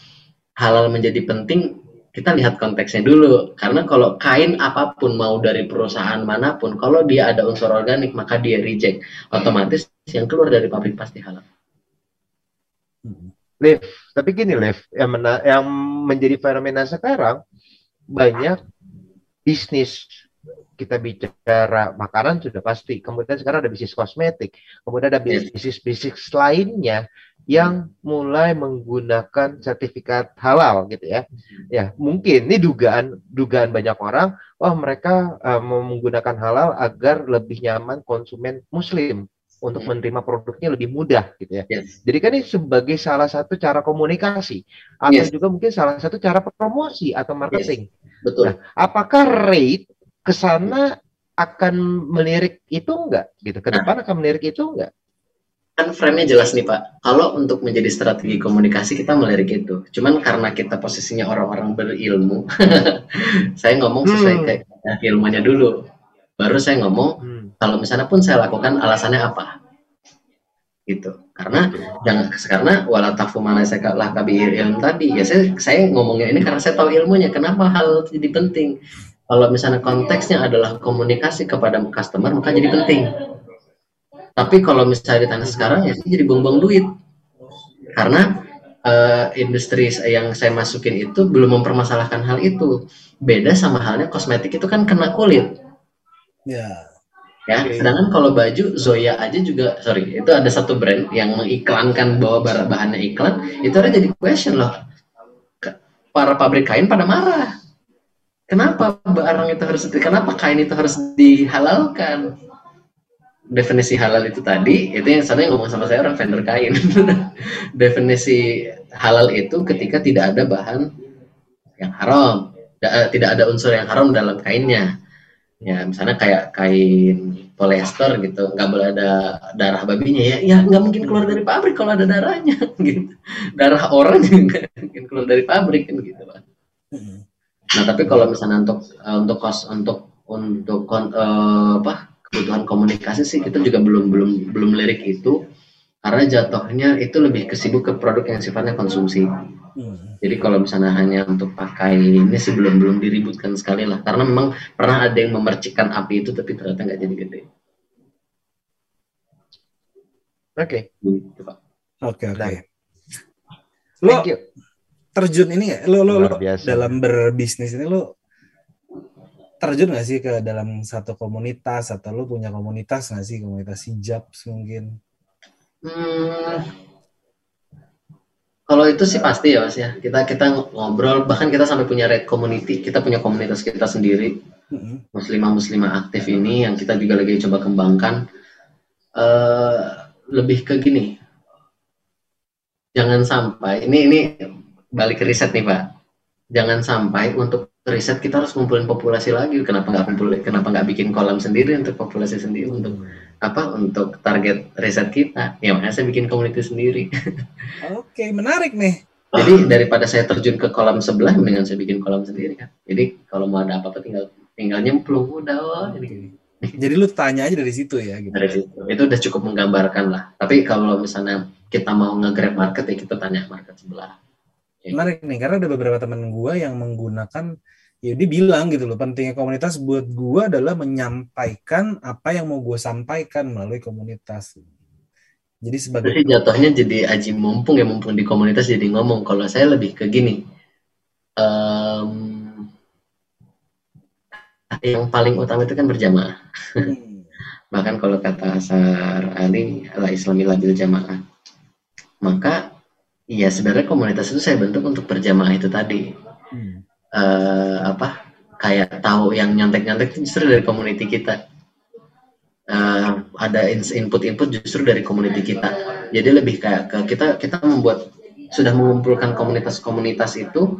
halal menjadi penting kita lihat konteksnya dulu karena kalau kain apa pun mau dari perusahaan mana pun kalau dia ada unsur organik maka dia reject otomatis yang keluar dari pabrik pasti halal. Hmm. Liv, tapi gini Liv, yang, mena yang menjadi fenomena sekarang banyak bisnis kita bicara makanan sudah pasti. Kemudian sekarang ada bisnis kosmetik, kemudian ada bisnis-bisnis lainnya yang mulai menggunakan sertifikat halal gitu ya. Ya, mungkin ini dugaan dugaan banyak orang, oh mereka uh, menggunakan halal agar lebih nyaman konsumen muslim untuk hmm. menerima produknya lebih mudah gitu ya. Yes. Jadi kan ini sebagai salah satu cara komunikasi atau yes. juga mungkin salah satu cara promosi atau marketing. Yes. Betul. Nah, apakah rate ke sana akan melirik itu enggak gitu? Ke nah. depan nah, akan melirik itu enggak? Kan frame-nya jelas nih Pak. Kalau untuk menjadi strategi komunikasi kita melirik itu. Cuman karena kita posisinya orang-orang berilmu, saya ngomong sesuai hmm. kayak ilmunya dulu. Baru saya ngomong hmm kalau misalnya pun saya lakukan alasannya apa? Gitu. Karena yang karena wala tafu saya lah kabir ilmu tadi. Ya saya saya ngomongnya ini karena saya tahu ilmunya. Kenapa hal jadi penting? Kalau misalnya konteksnya adalah komunikasi kepada customer maka jadi penting. Tapi kalau misalnya ditanya sekarang ya jadi buang-buang duit. Karena uh, industri yang saya masukin itu belum mempermasalahkan hal itu. Beda sama halnya kosmetik itu kan kena kulit. Ya ya okay. sedangkan kalau baju Zoya aja juga sorry itu ada satu brand yang mengiklankan bahwa bahannya iklan itu ada jadi question loh. Para pabrik kain pada marah. Kenapa barang itu harus kenapa kain itu harus dihalalkan? Definisi halal itu tadi itu yang sana yang ngomong sama saya orang vendor kain. Definisi halal itu ketika tidak ada bahan yang haram. Tidak ada unsur yang haram dalam kainnya ya misalnya kayak kain polyester gitu nggak boleh ada darah babinya ya. Ya nggak mungkin keluar dari pabrik kalau ada darahnya gitu. Darah orang juga mungkin keluar dari pabrik kan gitu pak. Nah tapi kalau misalnya untuk uh, untuk kos untuk untuk uh, apa kebutuhan komunikasi sih kita juga belum belum belum lirik itu. Karena jatuhnya itu lebih kesibuk ke produk yang sifatnya konsumsi Hmm. Jadi kalau misalnya hanya untuk pakai ini sih belum belum diributkan sekali lah, karena memang pernah ada yang memercikan api itu tapi ternyata nggak jadi gede. Oke. Gitu, oke oke. Lo terjun ini ya, lo lo, lo dalam berbisnis ini lo terjun nggak sih ke dalam satu komunitas atau lo punya komunitas nggak sih komunitas hijab mungkin? Hmm, kalau itu sih pasti ya mas ya. Kita kita ngobrol bahkan kita sampai punya red community. Kita punya komunitas kita sendiri. Mm-mm. muslimah muslimah aktif ini yang kita juga lagi coba kembangkan. Eh lebih ke gini. Jangan sampai ini ini balik ke riset nih pak. Jangan sampai untuk riset kita harus ngumpulin populasi lagi. Kenapa nggak kumpul kenapa nggak bikin kolam sendiri untuk populasi sendiri untuk apa untuk target riset kita. Ya makanya saya bikin komunitas sendiri. Oke, menarik nih. jadi daripada saya terjun ke kolam sebelah mendingan saya bikin kolam sendiri kan? Jadi kalau mau ada apa-apa tinggal tinggal nyemplung udah ini. Jadi lu tanya aja dari situ ya gitu. dari situ. Itu udah cukup menggambarkan lah. Tapi kalau misalnya kita mau nge-grab market ya kita tanya market sebelah. Menarik nih karena ada beberapa teman gua yang menggunakan ya dia bilang gitu loh pentingnya komunitas buat gua adalah menyampaikan apa yang mau gue sampaikan melalui komunitas. Jadi sebagai Jadi jatuhnya jadi aji mumpung ya mumpung di komunitas jadi ngomong. Kalau saya lebih ke gini, em, yang paling utama itu kan berjamaah. Hmm, Bahkan kalau kata Asar Ali, ala Islami labil jamaah. Maka ya sebenarnya komunitas itu saya bentuk untuk berjamaah itu tadi. Eh apa kayak tahu yang nyontek-nyontek itu justru dari community kita. Eh, ada input-input justru dari community kita. Jadi lebih kayak ke kita kita membuat sudah mengumpulkan komunitas-komunitas itu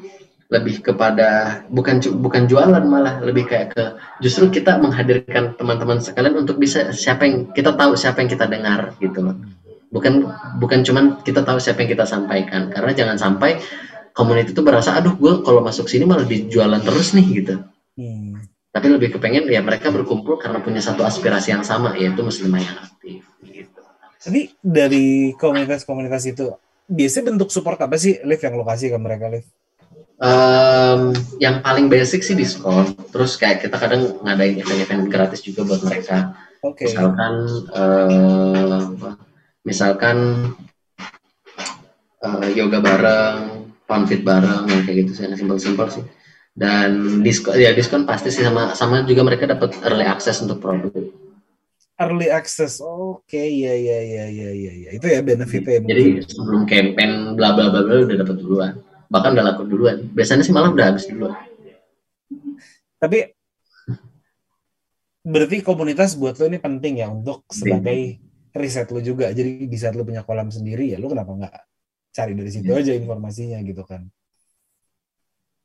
lebih kepada bukan bukan jualan malah lebih kayak ke justru kita menghadirkan teman-teman sekalian untuk bisa siapa yang kita tahu siapa yang kita dengar gitu loh. Bukan bukan cuman kita tahu siapa yang kita sampaikan karena jangan sampai community itu berasa aduh gue kalau masuk sini malah dijualan terus nih gitu hmm. tapi lebih kepengen ya mereka berkumpul karena punya satu aspirasi yang sama yaitu muslimah yang aktif gitu Jadi dari komunitas-komunitas itu biasanya bentuk support apa sih Liv yang lokasi ke mereka Liv? Em, yang paling basic sih diskon terus kayak kita kadang ngadain event-event gratis juga buat mereka Oke. misalkan apa, misalkan eh, yoga bareng funfit bareng yang kayak gitu sih simpel-simpel sih dan diskon ya diskon pasti sih sama sama juga mereka dapat early access untuk produk Early access. Oke, ya ya ya ya ya ya. Itu ya benefitnya. jadi sebelum campaign bla bla bla bla udah dapat duluan bahkan udah laku duluan biasanya sih malah udah habis duluan Tapi berarti komunitas buat lo ini penting ya untuk sebagai riset lo juga. Jadi di saat lo punya kolam sendiri ya lo kenapa nggak cari dari situ Iya. aja informasinya gitu kan.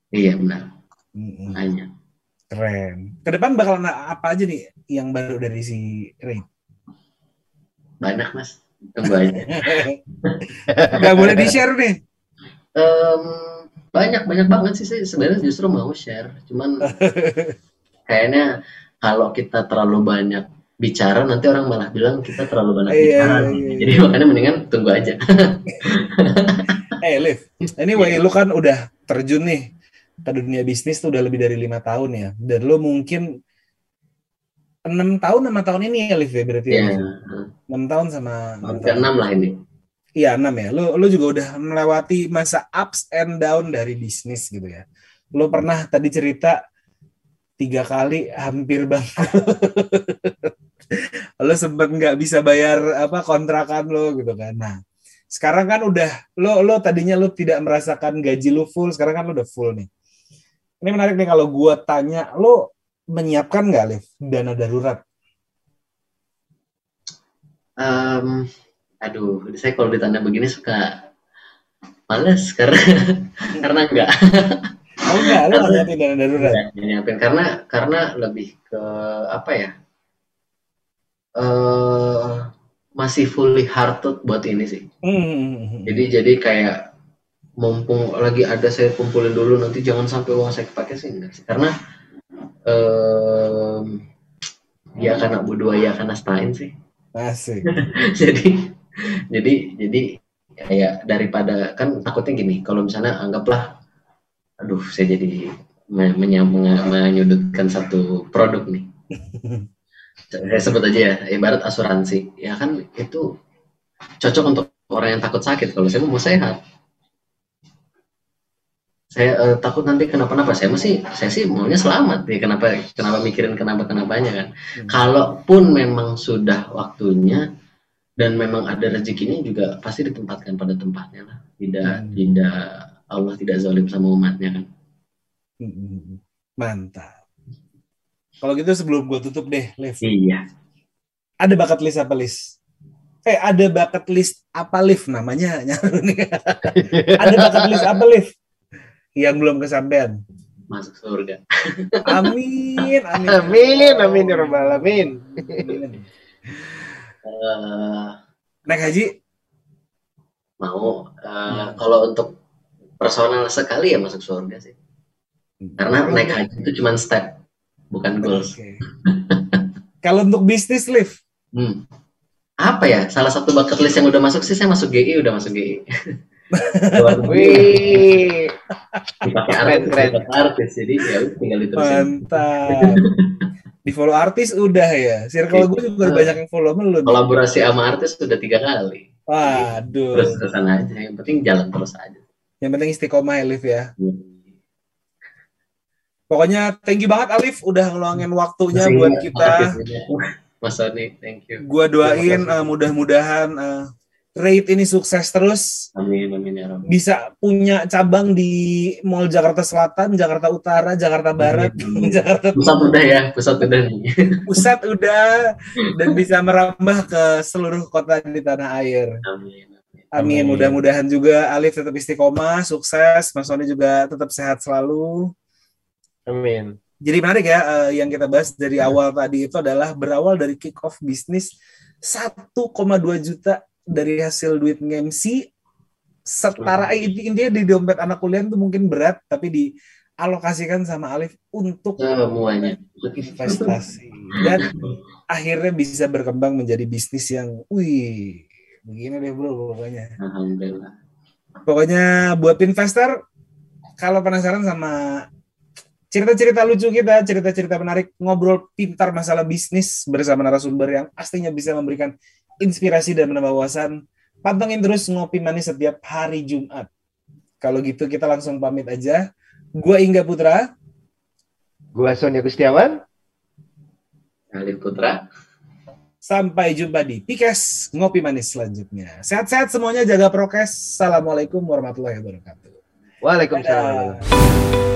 iya benar Mm-mm. Keren. Ke depan bakal na- apa aja nih yang baru dari si Ray? banyak mas tunggu aja Gak boleh di-share nih. Em, banyak banyak banget sih saya sebenarnya justru mau share cuman kayaknya kalau kita terlalu banyak bicara nanti orang malah bilang kita terlalu banyak Iya, bicara iya, iya. jadi makanya mendingan tunggu aja Eh, Liv. Anyway, lu kan udah terjun nih ke dunia bisnis tuh udah lebih dari lima tahun ya. Dan lu mungkin enam tahun sama tahun ini ya, Liv ya berarti ya ya. Enam tahun sama enam ke tahun. enam lah ini Iya enam ya. Lu lu juga udah melewati masa ups and down dari bisnis gitu ya. Lu pernah tadi cerita tiga kali hampir bangkrut. lu sempet nggak bisa bayar apa kontrakan lo gitu kan. Nah sekarang kan udah lo lo tadinya lo tidak merasakan gaji lo full, sekarang kan lo udah full nih. Ini menarik nih kalau gua tanya lo menyiapkan nggak Liv dana darurat? Em, aduh saya kalau ditanya begini suka males karena karena enggak Oh enggak, lo nggak nyiapin dana darurat. Nyiapin karena karena lebih ke apa ya eh masih fully hearted buat ini sih Hmm. jadi jadi kayak mumpung lagi ada saya kumpulin dulu nanti jangan sampai uang saya kepake sih enggak sih karena em ya karena budua ya karena stain sih Asik. jadi jadi jadi kayak daripada kan takutnya gini kalau misalnya anggaplah aduh saya jadi me- menya- menga- menyudutkan satu produk nih saya sebut aja ya ibarat asuransi. Ya kan itu cocok untuk orang yang takut sakit. Kalau saya mau sehat. Saya eh, takut nanti kenapa-napa. Saya masih saya sih maunya selamat ya kenapa kenapa mikirin kenapa kenapanya kan? Hmm. kalaupun memang sudah waktunya dan memang ada rezekinya juga pasti ditempatkan pada tempatnya lah. Tidak Hmm. tidak Allah tidak zalim sama umatnya kan. Hmm, Mantap. Kalau gitu sebelum gue tutup deh, Liv. iya Ada bucket list apa list? Eh, ada bucket list apa Liv namanya? Ada bucket list apa Liv? Yang belum kesampaian. masuk surga Amin, amin. Amin, amin ya rabbal alamin. Amin. Eh, Naik haji? mau eh, Hmm. kalau untuk personal sekali ya masuk surga sih karena naik haji itu cuma step bukan goals Oke. Kalau untuk bisnis Liv? Hmm. Apa ya? Salah satu bucket list yang udah masuk sih saya masuk GI, udah masuk GI. Wih, dipakai artis, keren. artis, jadi ya udah tinggal diterusin. Mantap. Di follow artis udah ya. Circle gue juga banyak yang follow lu. Kolaborasi sama artis sudah tiga kali. Waduh. Terus sana aja. Yang penting jalan terus aja. Yang penting istiqomah ya, Liv ya. Pokoknya thank you banget Alif udah ngeluangin waktunya Masih buat kita. Mas Sony, thank you. Gua doain uh, mudah-mudahan uh, rate ini sukses terus. Amin, amin ya Rabbi. Bisa punya cabang di Mall Jakarta Selatan, Jakarta Utara, Jakarta Barat, Amin. Jakarta Pusat udah ya, pusat udah. Pusat udah dan bisa merambah ke seluruh kota di tanah air. Amin. Amin. Amin. Mudah-mudahan juga Alif tetap istiqomah, sukses, Mas Sony juga tetap sehat selalu. Amin. Jadi menarik ya eh, yang kita bahas dari awal tadi itu adalah berawal dari kick off bisnis 1,2 juta dari hasil duit MC setara eh, intinya di dompet anak kuliah itu mungkin berat tapi dialokasikan sama Alif untuk Semuanya. investasi dan akhirnya bisa berkembang menjadi bisnis yang wih begini deh bro pokoknya Alhamdulillah. Pokoknya buat investor, kalau penasaran sama cerita-cerita lucu kita, cerita-cerita menarik, ngobrol pintar masalah bisnis bersama narasumber yang pastinya bisa memberikan inspirasi dan menambah wawasan, pantengin terus ngopi manis setiap hari Jumat. Kalau gitu kita langsung pamit aja. Gua Ingga Putra. Gua Sonia Gustiawan. Alif Putra. Sampai jumpa di Pikes Ngopi Manis selanjutnya. Sehat-sehat semuanya, jaga prokes. Assalamualaikum warahmatullahi wabarakatuh. Waalaikumsalam. Dadah.